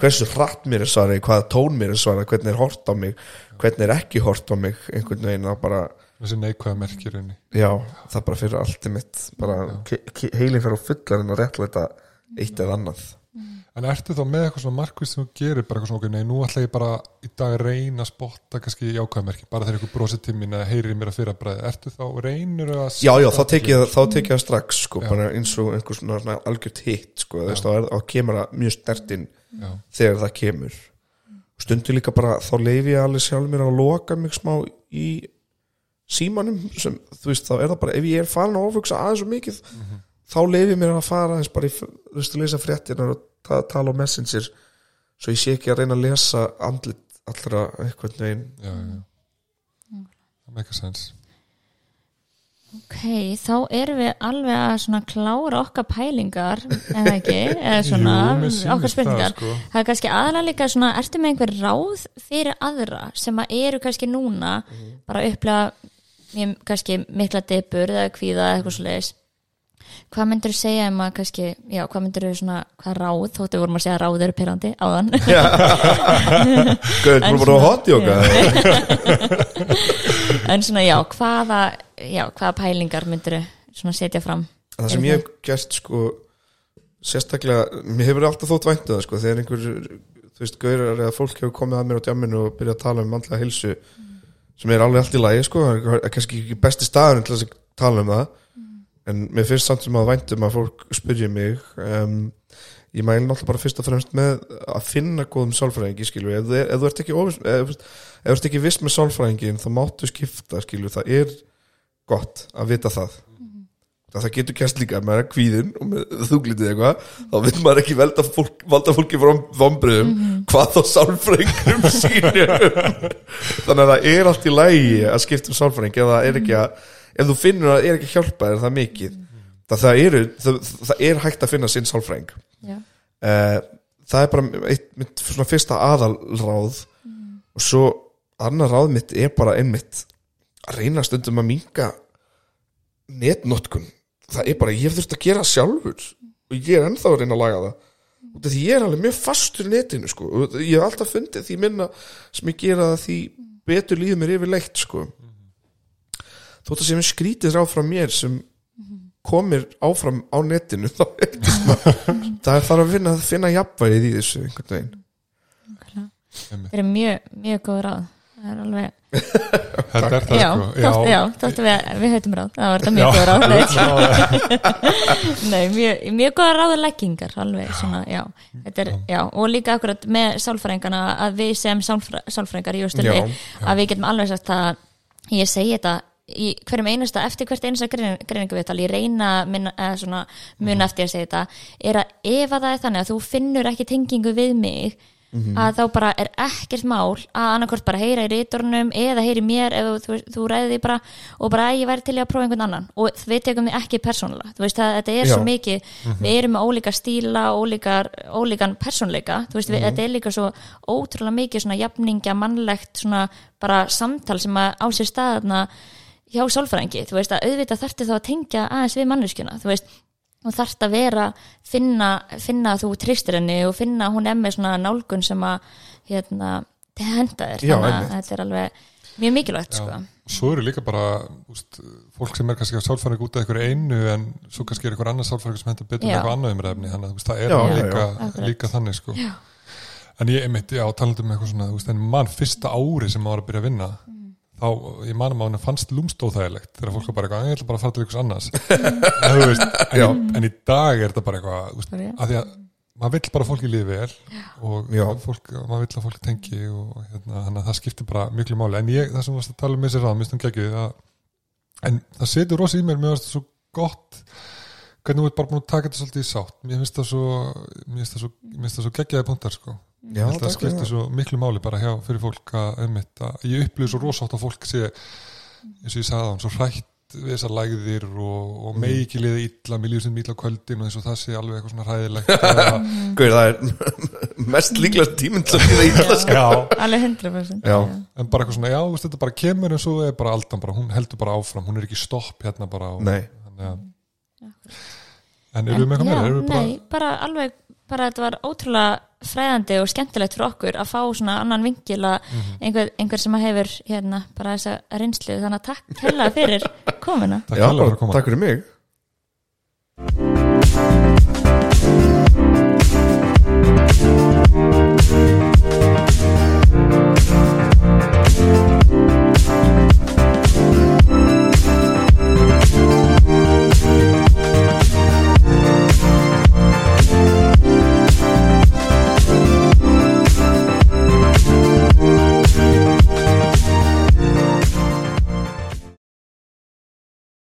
hversu hratt mér er svara hvaða tón mér er svara, hvernig er hort á mig hvernig er ekki hort á mig einhvern veginn að bara, Þessi neikvæða merkir unni. já, það bara fyrir allt í mitt bara, heilin fyrir á fullan en að réttlæta eitt eða annað en ertu þá með eitthvað svona markvist sem þú gerir bara eitthvað svona, ok, nei, nú ætla ég bara í dag að reyna að spotta kannski jákvæðmerki bara þegar eitthvað brosið til mín eða heyrir mér að fyrra bræði ertu þá, reynir að Já, já, þá tek ég, það- það strax sko, bara eins og einhver svona, algjört hitt sko, þá er- þá kemur það mjög stertinn þegar það kemur. Stundu líka bara, þá leifi ég alveg sjálf mér að loka mig smá í símanum sem, þú veist, þá er það bara ef ég er farin að ofugsa aðeins og mikið þá leifi ég mér að fara aðeins bara í, þú veist, að lesa fréttina og ta tala á messenger svo ég sé ekki að reyna að lesa andlit allra eitthvað neginn já, já. það make a sense. Ok, þá erum við alveg að svona klára okkar pælingar en ekki, eða svona Jú, okkar spurningar það, sko. það er kannski aðalega líka svona, ertu með einhver ráð fyrir aðra sem að eru kannski núna bara að upplega mjög, kannski mikla debur eða kvíða eða eitthvað svo leiðis hvað myndir þú segja um að kannski, já, hvað myndir þú svona, hvað ráð, þóttu vorum að segja ráð eru pyrrandi áðan? Gauður, þú bara svona- hot yoga. En svona, já, hvaða já, hvaða pælingar myndir þú svona setja fram? Það sem ég hef gert sko sérstaklega, mér hefur alltaf þótt væntu það sko, þegar einhver þú veist, gaurar eða fólk hefur komið að mér á djamminu og byrjað að tala um mandlega hilsu sem er alveg allt í lagi sko, kannski ekki besti staðurinn til að tala um það en mér finnst samt sem að væntum að fólk spyrja mig um, ég mæli náttúrulega bara fyrst og fremst með að finna góðum sálfræðingi skilju, ef, þú ef þú ert ekki ofis, ef, ef þú ert ekki viss með sálfræðingin þá máttu skipta skilju, það er gott að vita það. Það, það getur kæst líka, ef maður er kvíðin og með þúglitið eitthvað, þá vil maður ekki velda fólk, valda fólki frá vombriðum hvað þá sálfræðingum sínum þannig að það er allt í lægi að skipta um sálfræðing ef það er ekki að, ef þú finnur að það er ekki að hjálpa þér það mikið. Það, það, eru, það, það er hægt að finna sinn sálfræðing. Já, uh, það er bara eitt, mitt svona fyrsta aðalráð. Og svo annar ráð mitt er bara einmitt að reyna stundum að minka netnotkun. Það er bara, ég hef þurft að gera sjálfur. Og ég er ennþá að reyna að laga það. Og því ég er alveg mjög fastur í netinu sko. og ég hef alltaf fundið því minna sem ég gera það því betur líður mér yfirleitt sko. Þótt að sem skrítið ráð frá mér sem komir áfram á netinu þá það. Er þarf að finna, finna jafnvægið í þessu einhvern veginn. Það er mjög, mjög góð ráð. Það er alveg, þetta er það já, sko. þótt, já, þóttu við, við höfum ráð. Það var þetta mjög góð ráð. Nei, mjög, mjög góða ráðleggingar alveg svona, já, þetta er, já. og líka akkurat með sálfræðingana að við sem sálfræ, sálfræðingar í Já, að við getum alveg sagt að ég segi þetta í hverjum einasta, eftir hvert einasta greiningaviðtal, ég reyna minna, eða svona mun eftir að segja þetta er að ef að það er þannig að þú finnur ekki tengingu við mig að þá bara er ekkert mál að annarkort bara heyra í rítornum eða heyri mér ef þú, þú ræði því bara og bara að ég væri til að prófa einhvern annan. Og við tekum því ekki persónulega. Þú veist að þetta er Já. svo mikið við erum með ólíka stíla, ólíkar, ólíkan persónleika, þú veist við, þetta er líka svo ótrúlega mikið svona jafningja mannlegt svona bara samtal sem að á sér staðna hjá sálfræðingi, þú veist að auðvitað þarfti þá að tengja aðeins við manneskjuna, þú veist og þarft að vera, finna, finna að þú tristir henni og finna að hún er með svona nálgun sem að hérna, henda þér, Já, þannig að þetta er alveg mjög mikilvægt sko. svo eru líka bara úst, fólk sem er kannski á sálfæring út af einhverju einu en svo kannski er einhver annar sálfæring sem hendur betur með Já. eitthvað annað umræfni þannig að þú veist, það er Já, já, líka, líka þannig sko. en ég einmitt, já, talandi um eitthvað svona þú veist, en mann fyrsta ári sem maður var að byrja að vinna þá, ég manum að hann fannst lúmst óþægilegt þegar fólk var bara eitthvað, ég ætla bara að fara til ykkur annars. En, þú veist, en, en í dag er þetta bara eitthvað að því að maður vill bara fólki líði vel og fólk, maður vill að fólki tengi og hérna, þannig að það skiptir bara miklu máli. En ég, það sem varst að tala um þessi ráð, mér geggið að, en það setur rosa í mér mér finnst það svo gott hvernig þú ert bara búin að taka þetta svolítið í sátt. Mér finnst það svo, svo, svo geggjaði punktar sko Já, ég held að það skiptir svo miklu máli bara hjá fyrir fólk að, einmitt, að ég upplýði svo rosátt að fólk sé eins og ég sagði á hann, svo hrætt við þessar lægðir og, og megi ekki liða illa mér líður sem á kvöldin og eins og það sé alveg eitthvað svona hræðilegt eða, Gauður, það er mest líklega tíminn til að gera illa sko. já, alveg 100% Já. en bara eitthvað svona, já, þú veist, þetta bara kemur en svo er bara aldan bara, hún heldur bara áfram hún er ekki stopp hérna bara og, Nei. en eru við með eitthvað meira? Nei, bara alveg bara þetta var ótrúlega fræðandi og skemmtilegt fyrir okkur að fá svona annan vingil að Mhm. einhver, einhver sem að hefur hérna bara þessa reynslu. Þannig að takk hella fyrir komuna. Takk Já, fyrir bara, að koma. takk fyrir mig